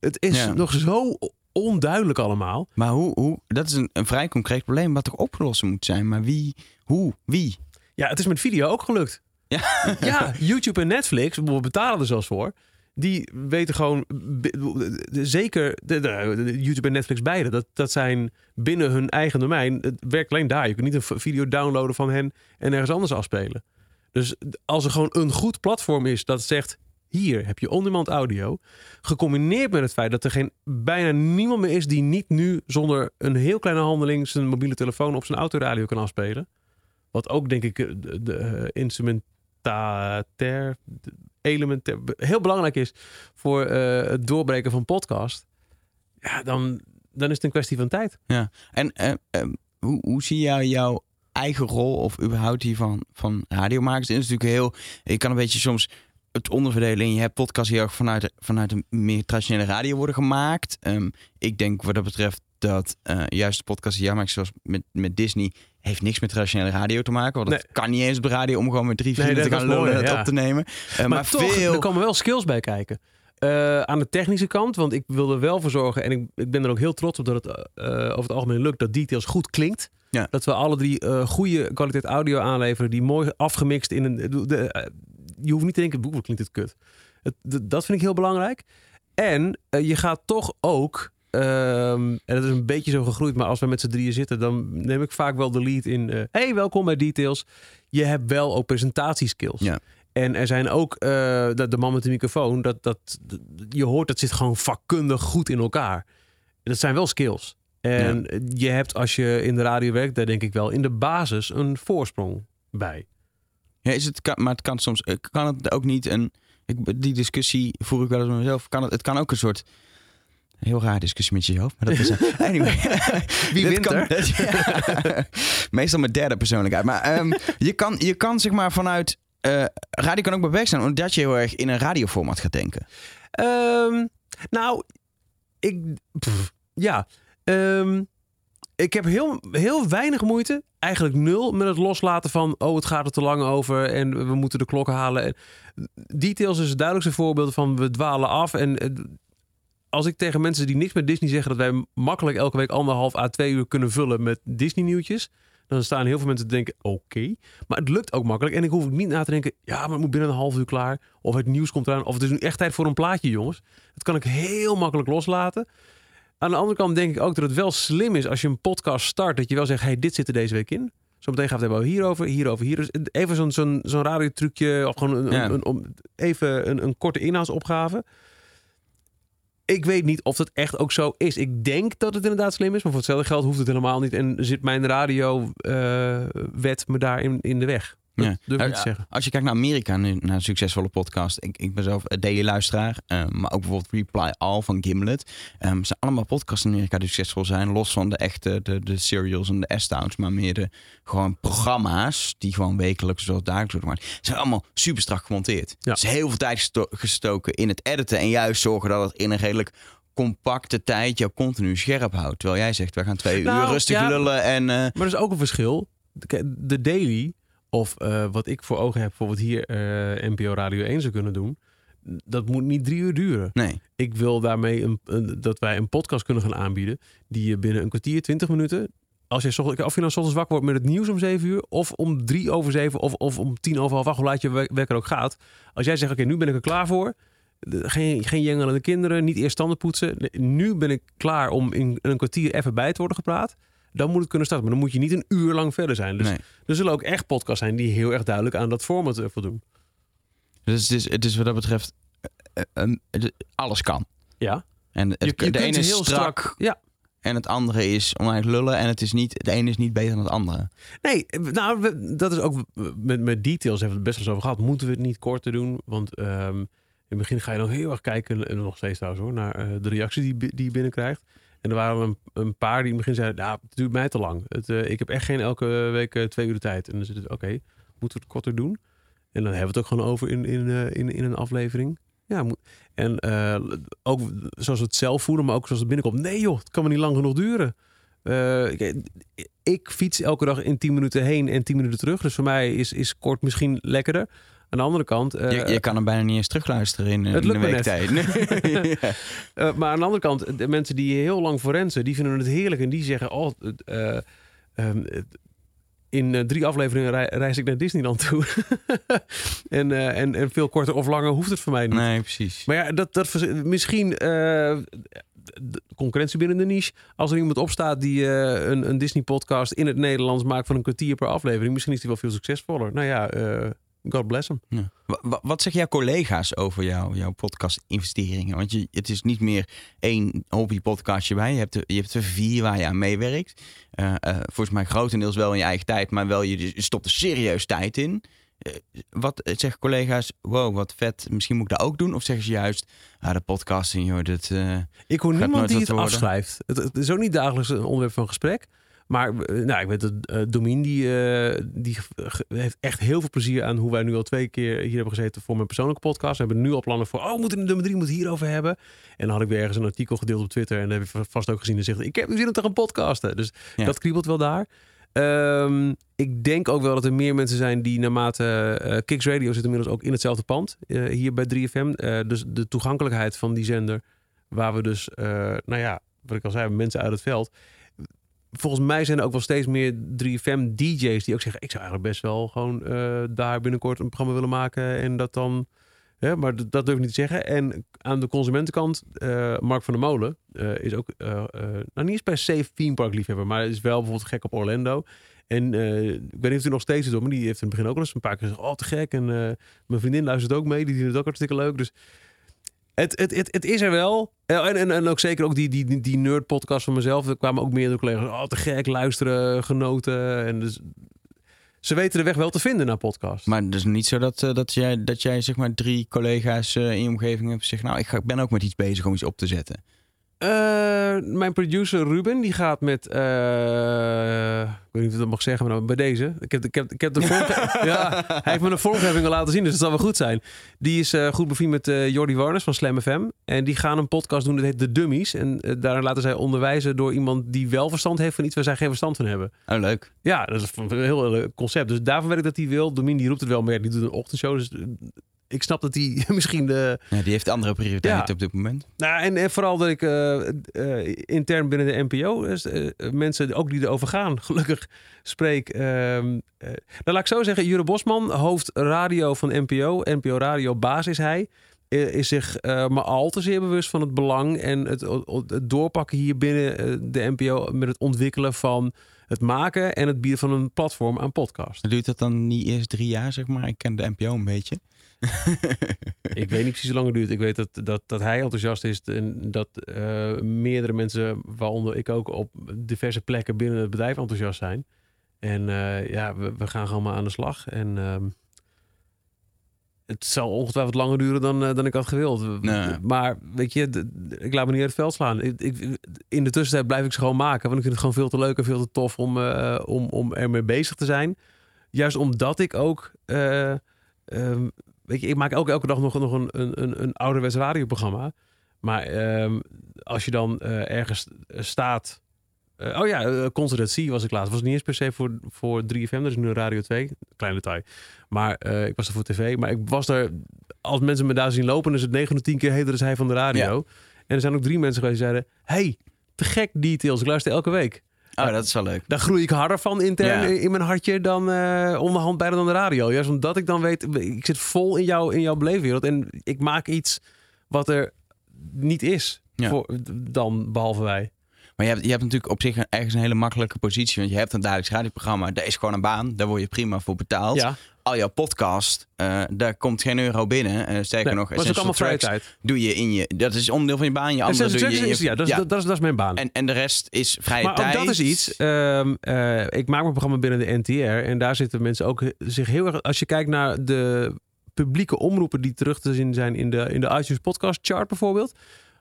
Het is Ja. nog zo onduidelijk allemaal. Maar hoe, hoe, dat is een, een vrij concreet probleem wat toch opgelost moet zijn. Maar wie, hoe, wie? Ja, het is met video ook gelukt. Ja. [laughs] Ja, YouTube en Netflix, we betalen er zelfs voor. Die weten gewoon, zeker YouTube en Netflix beide, dat, dat zijn binnen hun eigen domein. Het werkt alleen daar. Je kunt niet een video downloaden van hen en ergens anders afspelen. Dus als er gewoon een goed platform is dat zegt, hier heb je on-demand audio, gecombineerd met het feit dat er geen, bijna niemand meer is die niet nu zonder een heel kleine handeling zijn mobiele telefoon op zijn autoradio kan afspelen. Wat ook denk ik eh, de, de eh, instrumentair, elementair, heel belangrijk is voor eh, het doorbreken van podcast. Ja, dan, dan is het een kwestie van tijd. Ja. En hoe, hoe zie jij jouw eigen rol of überhaupt die van, van radiomakers? Het is natuurlijk heel... Je kan een beetje soms het onderverdelen in je hebt podcasts heel erg vanuit, vanuit een meer traditionele radio worden gemaakt. Ehm, ik denk wat dat betreft dat eh, juist de podcast die jij maakt, zoals met, met Disney, heeft niks met traditionele radio te maken. Want Nee. het kan niet eens op de radio om gewoon met drie vrienden dat te gaan lullen en ja. op te nemen. Eh, maar, maar, toch, veel... er komen wel skills bij kijken. Eh, aan de technische kant, want ik wil er wel voor zorgen... en ik, ik ben er ook heel trots op dat het over het algemeen lukt... dat Details goed klinkt. Ja. Dat we alle drie goede kwaliteit audio aanleveren... die mooi afgemixt in een... De, je hoeft niet te denken, hoe klinkt het kut. Het, dat vind ik heel belangrijk. En eh, je gaat toch ook... ehm, en dat is een beetje zo gegroeid, maar als we met z'n drieën zitten, dan neem ik vaak wel de lead in. eh, hey, welkom bij Details. Je hebt wel ook presentatieskills. Ja. En er zijn ook eh, de, de man met de microfoon. Dat, dat, dat- je hoort dat zit gewoon vakkundig goed in elkaar. Dat zijn wel skills. En je hebt als je in de radio werkt, daar denk ik wel in de basis een voorsprong bij. Ja, is het, maar het kan soms eh, kan het ook niet een. Ik, die discussie voer ik wel eens met mezelf. Kan het, het kan ook een soort. Heel raar discussie met jezelf. Maar dat is. [laughs] anyway. Wie wint kan- er? [laughs] Ja. Meestal mijn derde persoonlijkheid. Maar ehm, je, kan, je kan zeg maar vanuit. eh, radio kan ook beperkt zijn omdat je heel erg in een radioformat gaat denken. Ehm, nou, ik. pff, ja. Ehm, ik heb heel, heel weinig moeite, eigenlijk nul, met het loslaten van. Oh, het gaat er te lang over en we moeten de klok halen. En Details is het duidelijkste voorbeeld van we dwalen af. En eh, als ik tegen mensen die niks met Disney zeggen dat wij makkelijk elke week anderhalf à twee uur kunnen vullen met Disney-nieuwtjes. Dan staan heel veel mensen te denken, oké. Maar het lukt ook makkelijk. En ik hoef niet na te denken, ja, maar het moet binnen een half uur klaar. Of het nieuws komt eraan. Of het is nu echt tijd voor een plaatje, jongens. Dat kan ik heel makkelijk loslaten. Aan de andere kant denk ik ook dat het wel slim is als je een podcast start. Dat je wel zegt, hey, dit zit er deze week in. Zometeen gaan we het hebben hierover, hierover, hier. Dus even zo'n zo'n zo'n radiotrucje. Of gewoon een, Ja. een, een- om- even een, een korte inhoudsopgave. Ik weet niet of dat echt ook zo is. Ik denk dat het inderdaad slim is. Maar voor hetzelfde geld hoeft het helemaal niet. En zit mijn radio-wet me daar in, in de weg. Dat Ja. durf ik niet te zeggen. Als je kijkt naar Amerika, nu, naar een succesvolle podcast. Ik, ik ben zelf een daily luisteraar. eh, maar ook bijvoorbeeld Reply All van Gimlet. Het zijn allemaal podcasts in Amerika die succesvol zijn. Los van de echte, de, de serials en de S-Towns. Maar meer de gewoon programma's die gewoon wekelijks zoals dagelijks worden gemaakt. Ze zijn allemaal super strak gemonteerd. Ja. Dus heel veel tijd gesto- gestoken in het editen. En juist zorgen dat het in een redelijk compacte tijd jou continu scherp houdt. Terwijl jij zegt, we gaan twee Nou, uur rustig ja. lullen en... eh, Maar er is ook een verschil. De daily, of eh, wat ik voor ogen heb, bijvoorbeeld hier eh, NPO Radio 1 zou kunnen doen. Dat moet niet drie uur duren. nee, Ik wil daarmee een, een- dat wij een podcast kunnen gaan aanbieden. Die je binnen een kwartier, twintig minuten. Als je, ochtends- of je nou ochtends wakker wordt met het nieuws om zeven uur. Of om drie over zeven. Of, of om tien over half acht. Hoe laat je we- wekker ook gaat. Als jij zegt, oké, nu ben ik er klaar voor. Geen, geen jengelende kinderen. Niet eerst tanden poetsen. Nu ben ik klaar om in een kwartier even bij te worden gepraat. Dan moet het kunnen starten. Maar dan moet je niet een uur lang verder zijn. Dus nee. er zullen ook echt podcasts zijn die heel erg duidelijk aan dat format eh, voldoen. Dus het is, het is wat dat betreft... eh, eh, alles kan. Ja. En het, Je, je de kunt ene is heel strak, Ja. en het andere is oneindig lullen. En het, is niet, het ene is niet beter dan het andere. Nee, nou, we- dat is ook met, met details hebben we het best wel eens over gehad. Moeten we het niet korter doen? Want ehm, in het begin ga je dan heel erg kijken, en nog steeds trouwens hoor, naar de reactie die, die je binnenkrijgt. En er waren een, een paar die in het begin zeiden, nou, het duurt mij te lang. Het, eh, ik heb echt geen elke week eh, twee uur de tijd. En dan zit het, oké, moeten we het korter doen? En dan hebben we het ook gewoon over in, in, eh, in, in een aflevering. Ja, en ook zoals we het zelf voelen, maar ook zoals het binnenkomt. Nee joh, het kan me niet lang genoeg duren. Ik, ik fiets elke dag in 10 minuten heen en 10 minuten terug. Dus voor mij is, is kort misschien lekkerder. Aan de andere kant. eh, je, je kan hem bijna niet eens terugluisteren in, het in lukt een week tijd. [laughs] Nee. Ja. eh, maar aan de andere kant, de mensen die heel lang forensen, die vinden het heerlijk. En die zeggen, oh, eh, ehm, in drie afleveringen rei- reis ik naar Disneyland toe. [laughs] en, en, en veel korter of langer hoeft het voor mij niet. nee, precies. Maar ja, dat, dat misschien de concurrentie binnen de niche. Als er iemand opstaat die een, een Disney-podcast in het Nederlands maakt van een kwartier per aflevering, misschien is die wel veel succesvoller. Nou ja, God bless hem. Ja. Wa- wa- Wat zeggen jouw collega's over jou, jouw podcast-investeringen? Want je, het is niet meer één hobby-podcastje bij. Je hebt, er, je hebt er vier waar je aan meewerkt. Eh, eh, volgens mij grotendeels wel in je eigen tijd, maar wel je, je stopt er serieus tijd in. Eh, wat zeggen collega's? Wow, wat vet. Misschien moet ik dat ook doen. Of zeggen ze juist, ah, de podcasting, joh, dit. eh, Ik hoor Gaat niemand nooit die het worden. afschrijft. Het, het is ook niet dagelijks een onderwerp van gesprek. Maar eh, nou, ik weet dat eh Domien die, eh, die heeft echt heel veel plezier aan hoe wij nu al twee keer hier hebben gezeten voor mijn persoonlijke podcast. We hebben nu al plannen voor, oh, moeten een nummer drie moet hierover hebben. En dan had ik weer ergens een artikel gedeeld op Twitter en dat heb je vast ook gezien en zegt, ik heb nu zin om te gaan podcasten. Dus Ja. dat kriebelt wel daar. Ehm, ik denk ook wel dat er meer mensen zijn die naarmate eh Kicks Radio zit inmiddels ook in hetzelfde pand hier bij 3FM. Eh, dus de toegankelijkheid van die zender, waar we dus, nou ja, wat ik al zei, mensen uit het veld. Volgens mij zijn er ook wel steeds meer 3FM DJ's die ook zeggen: ik zou eigenlijk best wel gewoon eh, daar binnenkort een programma willen maken en dat dan. Hè, maar dat durf ik niet te zeggen. En aan de consumentenkant, eh, Mark van der Molen eh, is ook, nou niet eens per se theme park liefhebber, maar is wel bijvoorbeeld gek op Orlando. En ik weet niet of hij nog steeds is, maar die heeft in het begin ook al eens een paar keer gezegd: oh te gek. En mijn vriendin luistert ook mee, die vindt het ook hartstikke leuk. Dus het, het, het, het is er wel. Eh, En, en, en ook zeker ook die, die, die, die nerd podcast van mezelf. Er kwamen ook meerdere collega's. Oh, te gek, luisteren, genoten. En dus, ze weten de weg wel te vinden naar podcast. maar het is niet zo dat, eh, dat, jij, dat jij zeg maar drie collega's eh, in je omgeving hebt gezegd... nou, ik ben ook met iets bezig om iets op te zetten. Eh, mijn producer Ruben, die gaat met... eh, ik weet niet of ik dat mag zeggen, maar bij deze. Ik heb, ik heb, ik heb de vormge- [laughs] ja, hij heeft me een vormgeving al laten zien, dus het zal wel goed zijn. Die is eh, goed bevriend met Jordi Warners van Slam FM. En die gaan een podcast doen, dat heet De Dummies. En daarin laten zij onderwijzen door iemand die wel verstand heeft van iets waar zij geen verstand van hebben. Oh, leuk. Ja, dat is een heel leuk concept. Dus daarvan weet ik dat hij wil. Domin die roept het wel meer. Die doet een ochtendshow. Dus ik snap dat hij [laughs] misschien de... Ja, die heeft andere prioriteiten Ja. op dit moment. Nou, en, en vooral dat ik eh, eh, intern binnen de NPO... dus, eh, mensen ook die erover gaan, [laughs] gelukkig spreek. nou, laat ik zo zeggen. Jure Bosman, hoofd radio van NPO. NPO Radio baas is hij. Is zich maar al te zeer bewust van het belang en het, het doorpakken hier binnen de NPO met het ontwikkelen van het maken en het bieden van een platform aan podcast. Duurt dat dan niet eerst drie jaar, zeg maar? Ik ken de NPO een beetje. [laughs] Ik weet niet precies hoe lang het duurt. Ik weet dat, dat, dat hij enthousiast is en dat eh, meerdere mensen, waaronder ik ook, op diverse plekken binnen het bedrijf enthousiast zijn. En eh, ja, we, we gaan gewoon maar aan de slag. En ehm, het zal ongetwijfeld langer duren dan, eh, dan ik had gewild. Nee. Maar weet je, ik laat me niet uit het veld slaan. Ik, ik, in de tussentijd blijf ik ze gewoon maken. Want ik vind het gewoon veel te leuk en veel te tof om, om, om ermee bezig te zijn. Juist omdat ik ook... eh, ehm, weet je, ik maak elke, elke dag nog, nog een, een, een, een ouderwets radioprogramma. Maar ehm, als je dan eh, ergens staat... eh, oh ja, uh, was ik laatst. was niet eens per se voor, voor 3FM, dat is nu Radio 2. Klein detail. Maar eh, ik was er voor tv. Maar ik was er... Als mensen me daar zien lopen, is het 9 of 10 keer heter is hij van de radio. En er zijn ook drie mensen geweest die zeiden... Hey, te gek details. Ik luister elke week. Oh, dat is wel leuk. Daar groei ik harder van intern Ja. in- mijn hartje dan eh onderhand bijna dan de radio. Juist omdat ik dan weet, ik zit vol in, jou, in jouw beleefwereld. En ik maak iets wat er niet is Ja. voor, dan, behalve wij. Maar je hebt, je hebt natuurlijk op zich ergens een hele makkelijke positie. Want je hebt een dagelijks radioprogramma. Dat is gewoon een baan. Daar word je prima voor betaald. Ja, Al jouw podcast, eh, daar komt geen euro binnen. Eh sterker nee, nog, maar dat is allemaal vrije tijd. Doe je in je... Dat is onderdeel van je baan. Je andere doe je is, ja, dat, is. Dat, is, dat is mijn baan. En, en de rest is vrije maar tijd. ook dat is iets. ehm, eh, ik maak mijn programma binnen de NTR. En daar zitten mensen ook zich heel erg... Als je kijkt naar de publieke omroepen die terug te zien zijn in de, in de iTunes podcast chart bijvoorbeeld.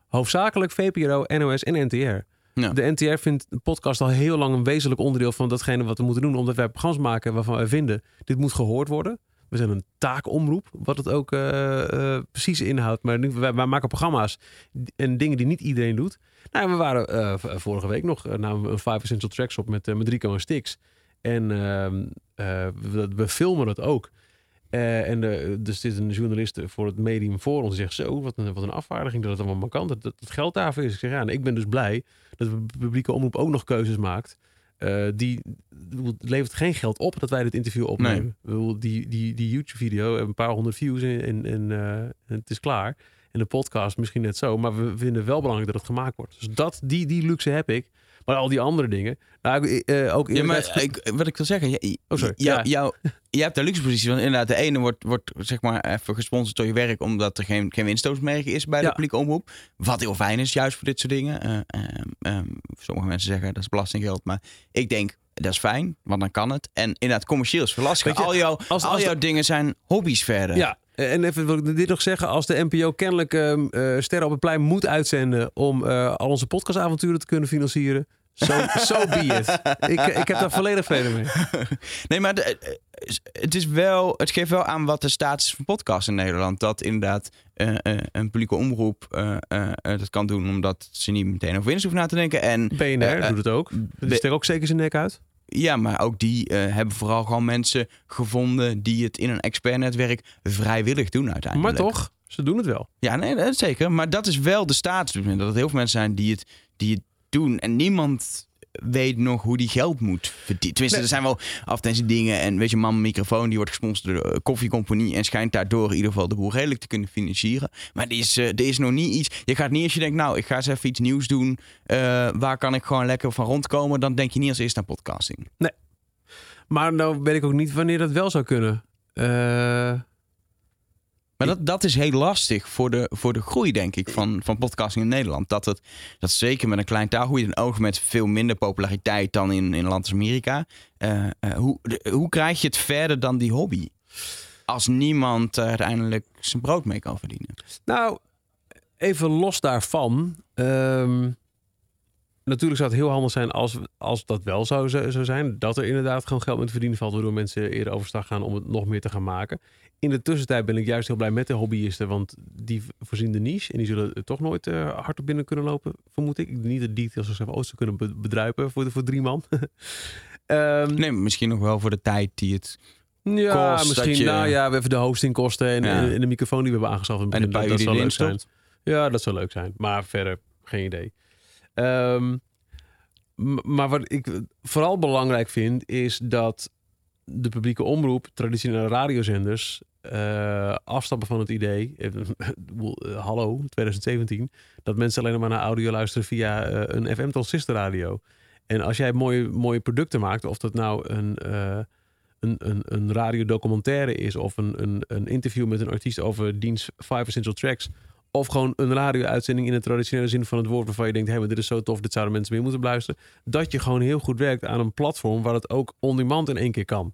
Hoofdzakelijk VPRO, NOS en NTR. De NTR vindt de podcast al heel lang een wezenlijk onderdeel van datgene wat we moeten doen. Omdat wij programma's maken waarvan wij vinden, dit moet gehoord worden. We zijn een taakomroep, wat het ook eh, eh, precies inhoudt. Maar wij, maken programma's en dingen die niet iedereen doet. Nou, we waren eh, vorige week nog namen we een Five Essential Tracks op met, met Rico en Stix. En ehm, eh, we, filmen het ook. Eh, en de, dus dit is een journalist voor het medium voor ons. Die zegt zo, wat een, wat een afvaardiging dat het allemaal markant dat, dat het geld daarvoor is. Ik zeg ja, en ik ben dus blij dat de publieke omroep ook nog keuzes maakt. Eh, die het levert geen geld op dat wij dit interview opnemen. Die, die, die YouTube-video heeft een paar honderd views en, en, en, eh, het is klaar. En de podcast misschien net zo. Maar we vinden wel belangrijk dat het gemaakt wordt. Dus dat, die, die luxe heb ik. Maar al die andere dingen. Nou, ik, eh, ook Ja, maar ik, wat ik wil zeggen, je, Oh, sorry. jou- Ja. jou- je hebt een luxe positie. Want inderdaad, de ene wordt, wordt zeg maar even gesponsord door je werk, omdat er geen, geen winstootsmerk is bij de Ja. publieke omroep. Wat heel fijn is, juist voor dit soort dingen. Eh, ehm, sommige mensen zeggen dat is belastinggeld, maar ik denk dat is fijn, want dan kan het. En inderdaad, commercieel is je, al jouw, als- al jouw de- dingen zijn hobby's verder. Ja, en even wil ik dit nog zeggen. Als de NPO kennelijk ehm, eh, Sterren op het Plein moet uitzenden om eh, al onze podcastavonturen te kunnen financieren. Zo so be it. Ik, ik heb daar volledig vrede mee. Nee, maar de- eh, het, is wel, het geeft wel aan wat de status is van podcast in Nederland. Dat inderdaad eh, eh, een publieke omroep eh, eh, eh, dat kan doen omdat ze niet meteen over winst hoeven na te denken. En BNR eh, eh, doet het ook. Die steekt ook zeker zijn nek uit. Ja, maar ook die eh, hebben vooral gewoon mensen gevonden die het in een expertnetwerk vrijwillig doen Maar uiteindelijk. toch, ze doen het wel. Ja, nee, dat is zeker. Maar dat is wel de status. Dat er heel veel mensen zijn die het, die het doen. En niemand weet nog hoe die geld moet verdienen. Tenminste, Nee. er zijn wel advertentiedingen. En weet je, man, microfoon die wordt gesponsord door de koffiecompagnie. En schijnt daardoor in ieder geval de boel redelijk te kunnen financieren. Maar er is, eh, er is nog niet iets. Je gaat niet als je denkt, nou, ik ga eens even iets nieuws doen. eh, waar kan ik gewoon lekker van rondkomen? Dan denk je niet als eerste aan podcasting. Maar nou weet ik ook niet wanneer dat wel zou kunnen. Eh, Maar dat, dat is heel lastig voor de, voor de groei, denk ik, van, van podcasting in Nederland. Dat, het, dat zeker met een klein taalgebied en oog met veel minder populariteit dan in, in land als Amerika. eh, eh, hoe, hoe krijg je het verder dan die hobby? Als niemand er uiteindelijk zijn brood mee kan verdienen. Nou, even los daarvan. ehm, natuurlijk zou het heel handig zijn als, als dat wel zou, zou zijn. Dat er inderdaad gewoon geld met te verdienen valt. Waardoor mensen eerder overstag gaan om het nog meer te gaan maken. In de tussentijd ben ik juist heel blij met de hobbyisten. Want die voorzien de niche. En die zullen er toch nooit eh, hard op binnen kunnen lopen, vermoed ik. Niet de details zoals ooit ze kunnen be- bedruipen voor, de, voor drie man. [laughs] Ehm, Nee, misschien nog wel voor de tijd die het... ja, kost misschien. dat je- Nou ja, we hebben de hostingkosten en, Ja. en, de microfoon die we hebben aangeschaft. En paar dat die zou leuk erin zijn. stopt. Ja, dat zou leuk zijn. Maar verder geen idee. Ehm, maar wat ik vooral belangrijk vind, is dat de publieke omroep, traditionele radiozenders, eh, afstappen van het idee, eh, [laughs] eh, hallo, 2017, dat mensen alleen maar naar audio luisteren via een FM-transistorradio. En als jij mooie, mooie producten maakt, of dat nou een, eh een, een, een radiodocumentaire is, of een, een, een interview met een artiest over diens Five Essential Tracks, of gewoon een radio-uitzending in de traditionele zin van het woord, waarvan je denkt, hé, maar dit is zo tof, dit zouden mensen meer moeten beluisteren. Dat je gewoon heel goed werkt aan een platform waar het ook on-demand in één keer kan.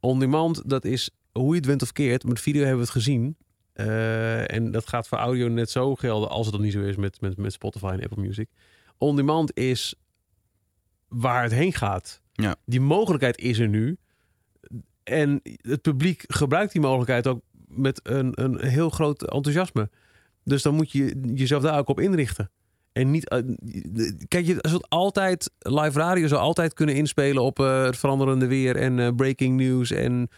On-demand, dat is hoe je het went of keert. Met video hebben we het gezien. Eh, en dat gaat voor audio net zo gelden als het dan niet zo is met, met, met Spotify en Apple Music. On-demand is waar het heen gaat. Ja. Die mogelijkheid is er nu. En het publiek gebruikt die mogelijkheid ook met een, een heel groot enthousiasme. Dus dan moet je jezelf daar ook op inrichten. En niet. eh, kijk, je zult altijd. Live radio zou altijd kunnen inspelen op eh, het veranderende weer en eh, breaking news en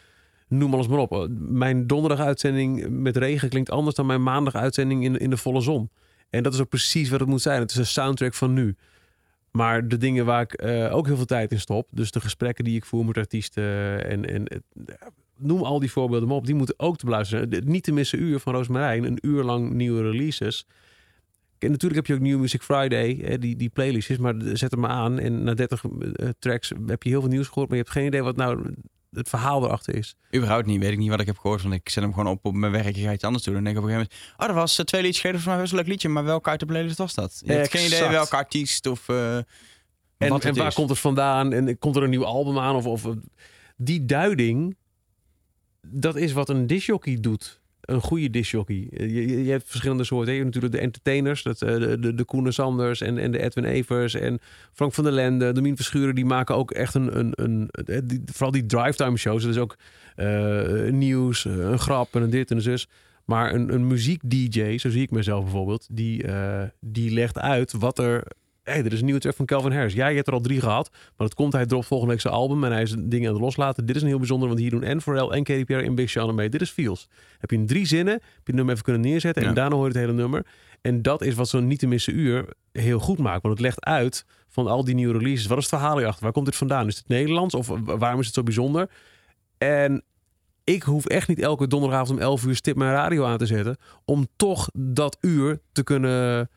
noem alles maar op. Mijn donderdag uitzending met regen klinkt anders dan mijn maandag uitzending in, in de volle zon. En dat is ook precies wat het moet zijn. Het is een soundtrack van nu. Maar de dingen waar ik ook heel veel tijd in stop, dus de gesprekken die ik voer met artiesten en, en noem al die voorbeelden maar op, die moeten ook te beluisteren. zijn. Niet te missen uur van Roosmarijn, een uur lang nieuwe releases. En natuurlijk heb je ook New Music Friday, hè, die, die playlistjes, maar zet hem aan en na 30 eh, tracks heb je heel veel nieuws gehoord, maar je hebt geen idee wat nou het verhaal erachter is. Überhaupt niet, weet ik niet wat ik heb gehoord. Want ik zet hem gewoon op op mijn werk. Ik ga iets anders doen. En denk ik op een gegeven moment... Oh, dat was eh, twee liedjes geleden. Voor mij best een leuk liedje. Maar welke uit de playlist was dat? Je hebt geen idee welke artiest of... eh, En, en waar is. komt het vandaan? En komt er een nieuw album aan? Of, of die duiding, dat is wat een discjockey doet. Een goede discjockey. Je, je, je hebt verschillende soorten. Je hebt natuurlijk de entertainers, dat, eh, de, de, de Koenen Sanders en, en de Edwin Evers en Frank van der Lende, Domien Verschuren, die maken ook echt een, een, een eh, die, vooral die drivetime shows. Dat is ook eh, nieuws, eh, een grap en een dit en een zus. Maar een, een muziek-dj, zo zie ik mezelf bijvoorbeeld, die, eh, die legt uit wat er hey, er is een nieuwe track van Calvin Harris. Ja, je hebt er al drie gehad. Maar dat komt, hij dropt volgende week zijn album en hij is dingen aan het loslaten. Dit is een heel bijzonder, want hier doen en Pharrell en Katy Perry en Big Sean mee. Dit is Feels. Heb je in drie zinnen, heb je het nummer even kunnen neerzetten en daarna hoor je het hele nummer. En dat is wat zo'n niet te missen uur heel goed maakt. Want het legt uit van al die nieuwe releases. Wat is het verhaal hierachter? Waar komt dit vandaan? Is het Nederlands of wa- waarom is het zo bijzonder? En ik hoef echt niet elke donderdagavond om 11 uur stip mijn radio aan te zetten. Om toch dat uur te kunnen.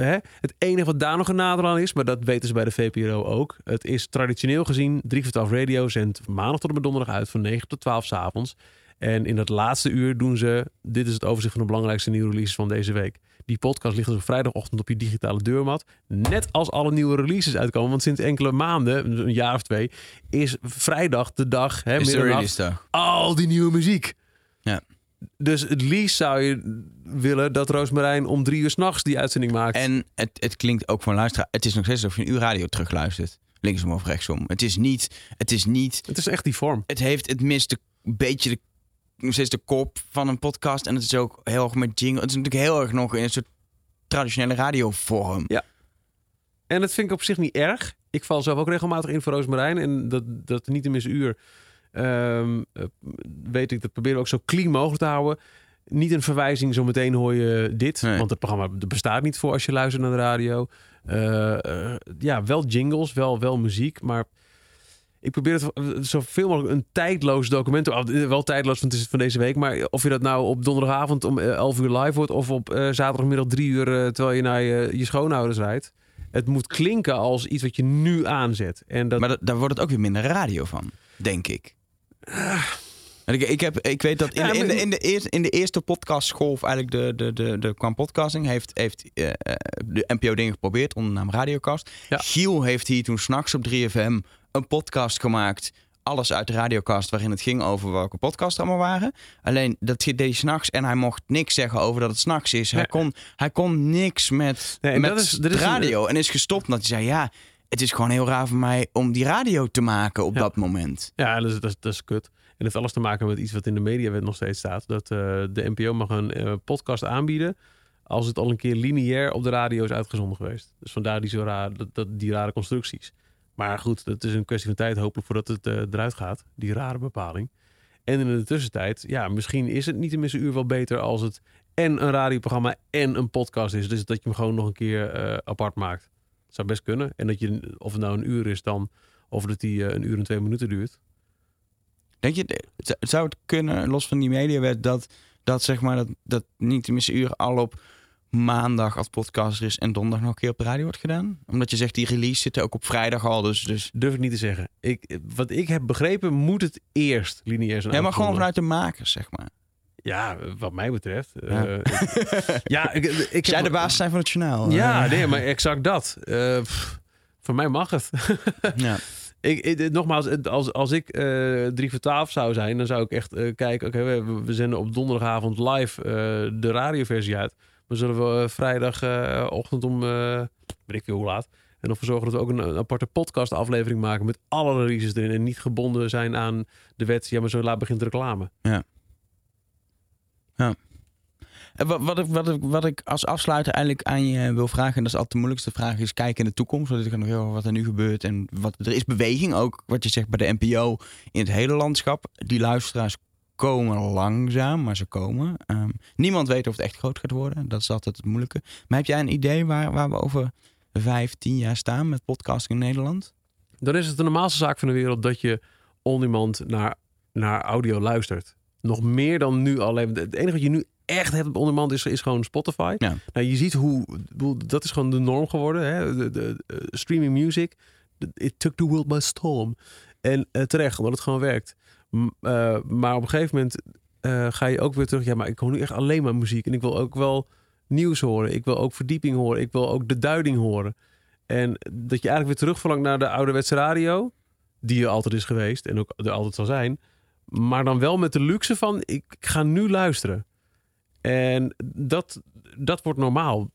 Hè? Het enige wat daar nog een nadeel aan is, maar dat weten ze bij de VPRO ook. Het is traditioneel gezien 3 voor 12 radio zendt maandag tot en met donderdag uit van 9 tot 12 's avonds. En in dat laatste uur doen ze, dit is het overzicht van de belangrijkste nieuwe releases van deze week. Die podcast ligt dus op vrijdagochtend op je digitale deurmat. Net als alle nieuwe releases uitkomen. Want sinds enkele maanden, een jaar of twee, is vrijdag de dag, hè, middernacht, al die nieuwe muziek. Ja. Dus het liefst zou je willen dat Roosmarijn om drie uur s'nachts die uitzending maakt. En het, het klinkt ook van luisteraar. Het is nog steeds alsof je een uur radio terugluistert. Linksom of rechtsom. Het is niet... Het is niet... het is echt die vorm. Het heeft... Het mist een beetje de... Nog steeds de kop van een podcast. En het is ook heel erg met jingle. Het is natuurlijk heel erg nog in een soort traditionele radiovorm. En dat vind ik op zich niet erg. Ik val zelf ook regelmatig in voor Roosmarijn. En dat, dat niet in mis uur ehm, eh, weet ik, dat proberen we ook zo clean mogelijk te houden. Niet een verwijzing, zo meteen hoor je dit. Nee. Want het programma bestaat niet voor als je luistert naar de radio. Eh, eh, ja, wel jingles, wel, wel muziek. Maar ik probeer het zoveel mogelijk een tijdloos document. te- Wel tijdloos, want het is van deze week. Maar of je dat nou op donderdagavond om eh, 11 uur live wordt. Of op eh, zaterdagmiddag 3 uur terwijl je naar je, je schoonouders rijdt. Het moet klinken als iets wat je nu aanzet. En dat, Maar da- daar wordt het ook weer minder radio van. Denk ik. Ik, ik, heb, ik weet dat in, Ja, in, de, in, de eerste, in de eerste podcastgolf, eigenlijk de, de, de, de, qua podcasting, heeft, heeft eh, eh, de NPO dingen geprobeerd onder de naam Radiocast. Ja. Giel heeft hier toen s'nachts op 3FM een podcast gemaakt. Alles uit de Radiocast, waarin het ging over welke podcasts er allemaal waren. Alleen dat deed hij s'nachts en hij mocht niks zeggen over dat het s'nachts is. Hij, Nee. kon, hij kon niks met, Nee, met dat is- dat is een- radio. En is gestopt omdat hij zei, ja, het is gewoon heel raar voor mij om die radio te maken op Ja. dat moment. Ja, dat is, dat, is, dat is kut. En het heeft alles te maken met iets wat in de mediawet nog steeds staat. Dat eh, de NPO mag een eh, podcast aanbieden als het al een keer lineair op de radio is uitgezonden geweest. Dus vandaar die, zo raar, dat, dat, die rare constructies. Maar goed, dat is een kwestie van tijd hopelijk voordat het eh, eruit gaat. Die rare bepaling. En in de tussentijd, ja, misschien is het niet een uur wel beter als het en een radioprogramma en een podcast is. Dus dat je hem gewoon nog een keer apart maakt. Zou best kunnen. En dat je, of het nou een uur is dan, of dat die eh, een uur en twee minuten duurt. Denk je, zou het kunnen, los van die mediawet, dat, dat zeg maar dat, dat niet tenminste uur al op maandag als podcaster is en donderdag nog een keer op de radio wordt gedaan? Omdat je zegt die release zit ook op vrijdag al, dus, dus Durf ik niet te zeggen. Ik, wat ik heb begrepen, moet het eerst lineair zijn. ja, maar gewoon vanuit de makers, zeg maar. Ja, wat mij betreft. Ja. Ja, [laughs] ja ik, ik. Zij de baas zijn van het journaal. Ja, Eh, nee, maar exact dat. Eh, pff, voor mij mag het. [laughs] ja. [laughs] ik, ik- nogmaals, als, als ik eh 3 voor 12 zou zijn, dan zou ik echt eh, kijken. Oké, we, we zenden op donderdagavond live eh, de radioversie uit. Maar zullen we eh, vrijdagochtend om, eh weet ik veel hoe laat, en ervoor zorgen dat we ook een, een aparte podcast aflevering maken met alle releases erin en niet gebonden zijn aan de wet. Ja, maar zo laat begint de reclame. En wat, wat, ik, wat, ik, wat ik als afsluiter eigenlijk aan je wil vragen, en dat is altijd de moeilijkste vraag, is kijken in de toekomst. Want ik nog heel wat er nu gebeurt. En wat, er is beweging ook, wat je zegt bij de NPO, in het hele landschap. Die luisteraars komen langzaam, maar ze komen. Ehm, niemand weet of het echt groot gaat worden. Dat is altijd het moeilijke. Maar heb jij een idee waar, waar we over vijf, tien jaar staan met podcasting in Nederland? Dan is het de normaalste zaak van de wereld dat je on-demand naar, naar audio luistert. Nog meer dan nu alleen. Het enige wat je nu echt hebt op on-demand is, is gewoon Spotify. Ja. Nou, je ziet hoe, dat is gewoon de norm geworden. Hè? De, de, eh, streaming music, it took the world by storm. En eh, terecht, omdat het gewoon werkt. M- eh, maar op een gegeven moment ga je ook weer terug. Ja, maar ik hoor nu echt alleen maar muziek. En ik wil ook wel nieuws horen. Ik wil ook verdieping horen. Ik wil ook de duiding horen. En dat je eigenlijk weer terug verlangt naar de ouderwetse radio. Die er altijd is geweest en ook er altijd zal zijn. Maar dan wel met de luxe van, ik ga nu luisteren. En dat, dat wordt normaal.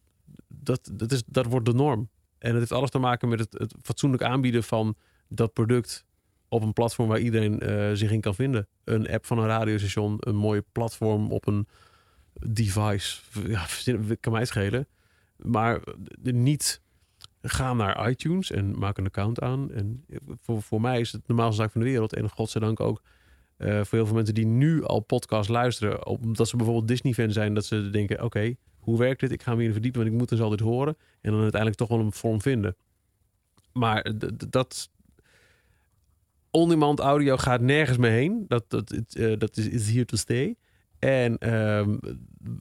Dat, dat, is, dat wordt de norm. En het heeft alles te maken met het, het fatsoenlijk aanbieden van dat product op een platform waar iedereen eh, zich in kan vinden. Een app van een radiostation, een mooie platform op een device. Ja, kan mij schelen. Maar niet gaan naar iTunes en maak een account aan. En voor, voor mij is het de normaalste zaak van de wereld. En godzijdank ook eh, voor heel veel mensen die nu al podcast luisteren, omdat ze bijvoorbeeld Disney-fan zijn, dat ze denken: oké, hoe werkt dit? Ik ga me hierin verdiepen, want ik moet dus altijd horen. En dan uiteindelijk toch wel een vorm vinden. Maar dat on-demand audio gaat nergens meer heen. Dat, dat, eh, dat is, is here to stay. En ehm,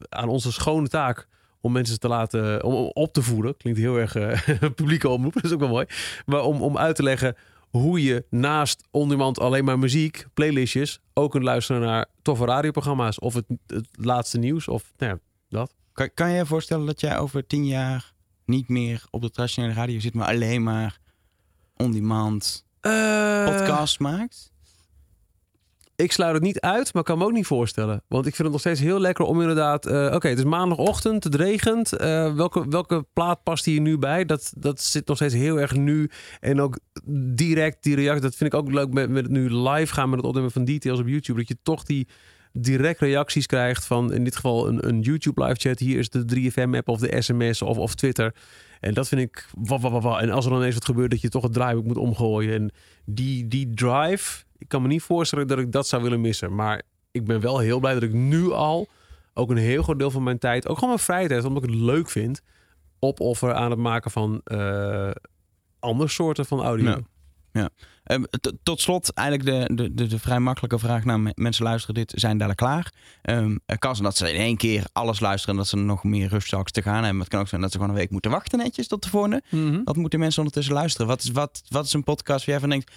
aan onze schone taak om mensen te laten, om, op te voeden, klinkt heel erg eh, [laughs] publieke omroep, [laughs] dat is ook wel mooi. Maar om, om uit te leggen hoe je naast on-demand alleen maar muziek, playlistjes, ook kunt luisteren naar toffe radioprogramma's of het, het laatste nieuws of nou ja, dat. Kan, kan je je voorstellen dat jij over tien jaar niet meer op de traditionele radio zit, maar alleen maar on-demand podcast maakt? Ik sluit het niet uit, maar kan me ook niet voorstellen. Want ik vind het nog steeds heel lekker om inderdaad... eh, Oké, het is maandagochtend, het regent. eh, welke, welke plaat past hier nu bij? Dat, dat zit nog steeds heel erg nu. En ook direct die reactie. Dat vind ik ook leuk met, met het nu live gaan met het opnemen van details op YouTube. Dat je toch die direct reacties krijgt van in dit geval een, een YouTube live chat. Hier is de 3FM app of de sms of, of Twitter. En dat vind ik... Wa, wa, wa, wa. En als er dan eens wat gebeurt dat je toch het draaiboek moet omgooien. En die, die drive... Ik kan me niet voorstellen dat ik dat zou willen missen. Maar ik ben wel heel blij dat ik nu al ook een heel groot deel van mijn tijd, ook gewoon mijn vrije tijd, omdat ik het leuk vind, opoffer aan het maken van eh andere soorten van audio. Ja. Ja. Ehm, tot slot eigenlijk de, de, de, de vrij makkelijke vraag. Nou, me- mensen luisteren dit, zijn dadelijk klaar. Ehm het kan zijn dat ze in één keer alles luisteren en dat ze nog meer rustzakken te gaan hebben. Maar het kan ook zijn dat ze gewoon een week moeten wachten netjes tot de volgende. Mhm. Wat moeten mensen ondertussen luisteren? Wat is, wat, wat is een podcast waar jij van denkt,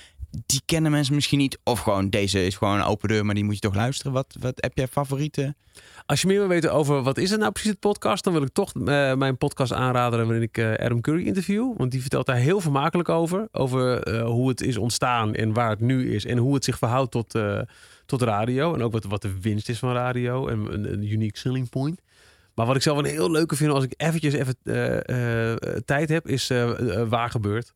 die kennen mensen misschien niet? Of gewoon, deze is gewoon een open deur, maar die moet je toch luisteren? Wat, wat heb jij favorieten? Als je meer wil weten over wat is het nou precies het podcast, dan wil ik toch eh, mijn podcast aanraden waarin ik eh, Adam Curry interview. Want die vertelt daar heel vermakelijk over. Over eh, hoe het is ontstaan en waar het nu is. En hoe het zich verhoudt tot, tot radio. En ook wat, wat de winst is van radio. En een, een unique selling point. Maar wat ik zelf een heel leuke vind als ik eventjes even tijd heb, is waar gebeurt.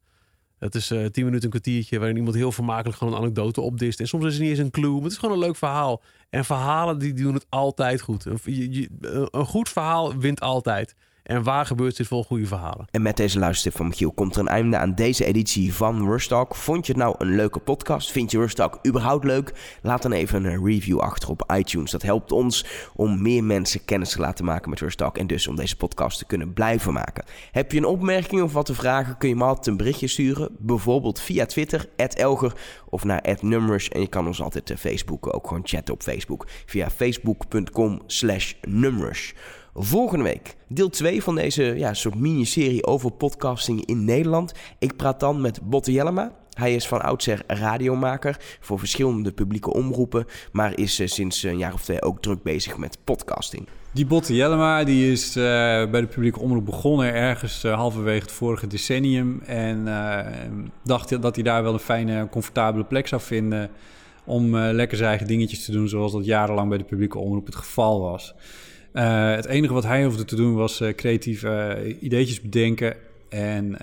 Het is eh, tien minuten, een kwartiertje waarin iemand heel vermakelijk gewoon een anekdote opdist. En soms is het niet eens een clue, maar het is gewoon een leuk verhaal. En verhalen die, doen het altijd goed. Een goed verhaal wint altijd. En waar gebeurt dit vol goede verhalen? En met deze luistertip van Michiel komt er een einde aan deze editie van Rush Talk. Vond je het nou een leuke podcast? Vind je Rush Talk überhaupt leuk? Laat dan even een review achter op iTunes. Dat helpt ons om meer mensen kennis te laten maken met Rush Talk. En dus om deze podcast te kunnen blijven maken. Heb je een opmerking of wat te vragen? Kun je me altijd een berichtje sturen. Bijvoorbeeld via Twitter, Elger of naar Numbers. En je kan ons altijd eh, Facebooken, ook gewoon chatten op Facebook. Via facebook.com slash Numbers. Volgende week deel 2 van deze ja, soort miniserie over podcasting in Nederland. Ik praat dan met Botte Jellema. Hij is van oudsher radiomaker voor verschillende publieke omroepen, maar is eh, sinds een jaar of twee ook druk bezig met podcasting. Die Botte Jellema die is eh, bij de publieke omroep begonnen ergens eh, halverwege het vorige decennium. En dacht dat hij daar wel een fijne, comfortabele plek zou vinden om lekker zijn eigen dingetjes te doen zoals dat jarenlang bij de publieke omroep het geval was. Eh, het enige wat hij hoefde te doen was eh, creatief eh, ideetjes bedenken en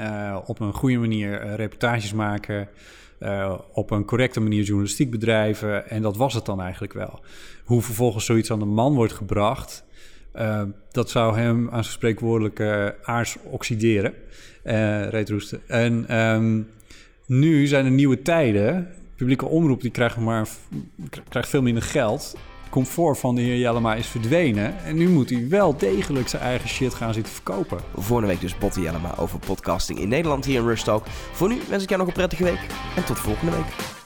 op een goede manier reportages maken, op een correcte manier journalistiek bedrijven. En dat was het dan eigenlijk wel. Hoe vervolgens zoiets aan de man wordt gebracht, dat zou hem aan zijn spreekwoordelijke aars oxideren, reetroesten. En ehm, nu zijn er nieuwe tijden. Publieke omroep die krijgt, maar, krijgt veel minder geld. Comfort van de heer Jellema is verdwenen. En nu moet hij wel degelijk zijn eigen shit gaan zitten verkopen. Volgende week dus Botte Jellema over podcasting in Nederland hier in Rush Talk. Voor nu wens ik jou nog een prettige week en tot volgende week.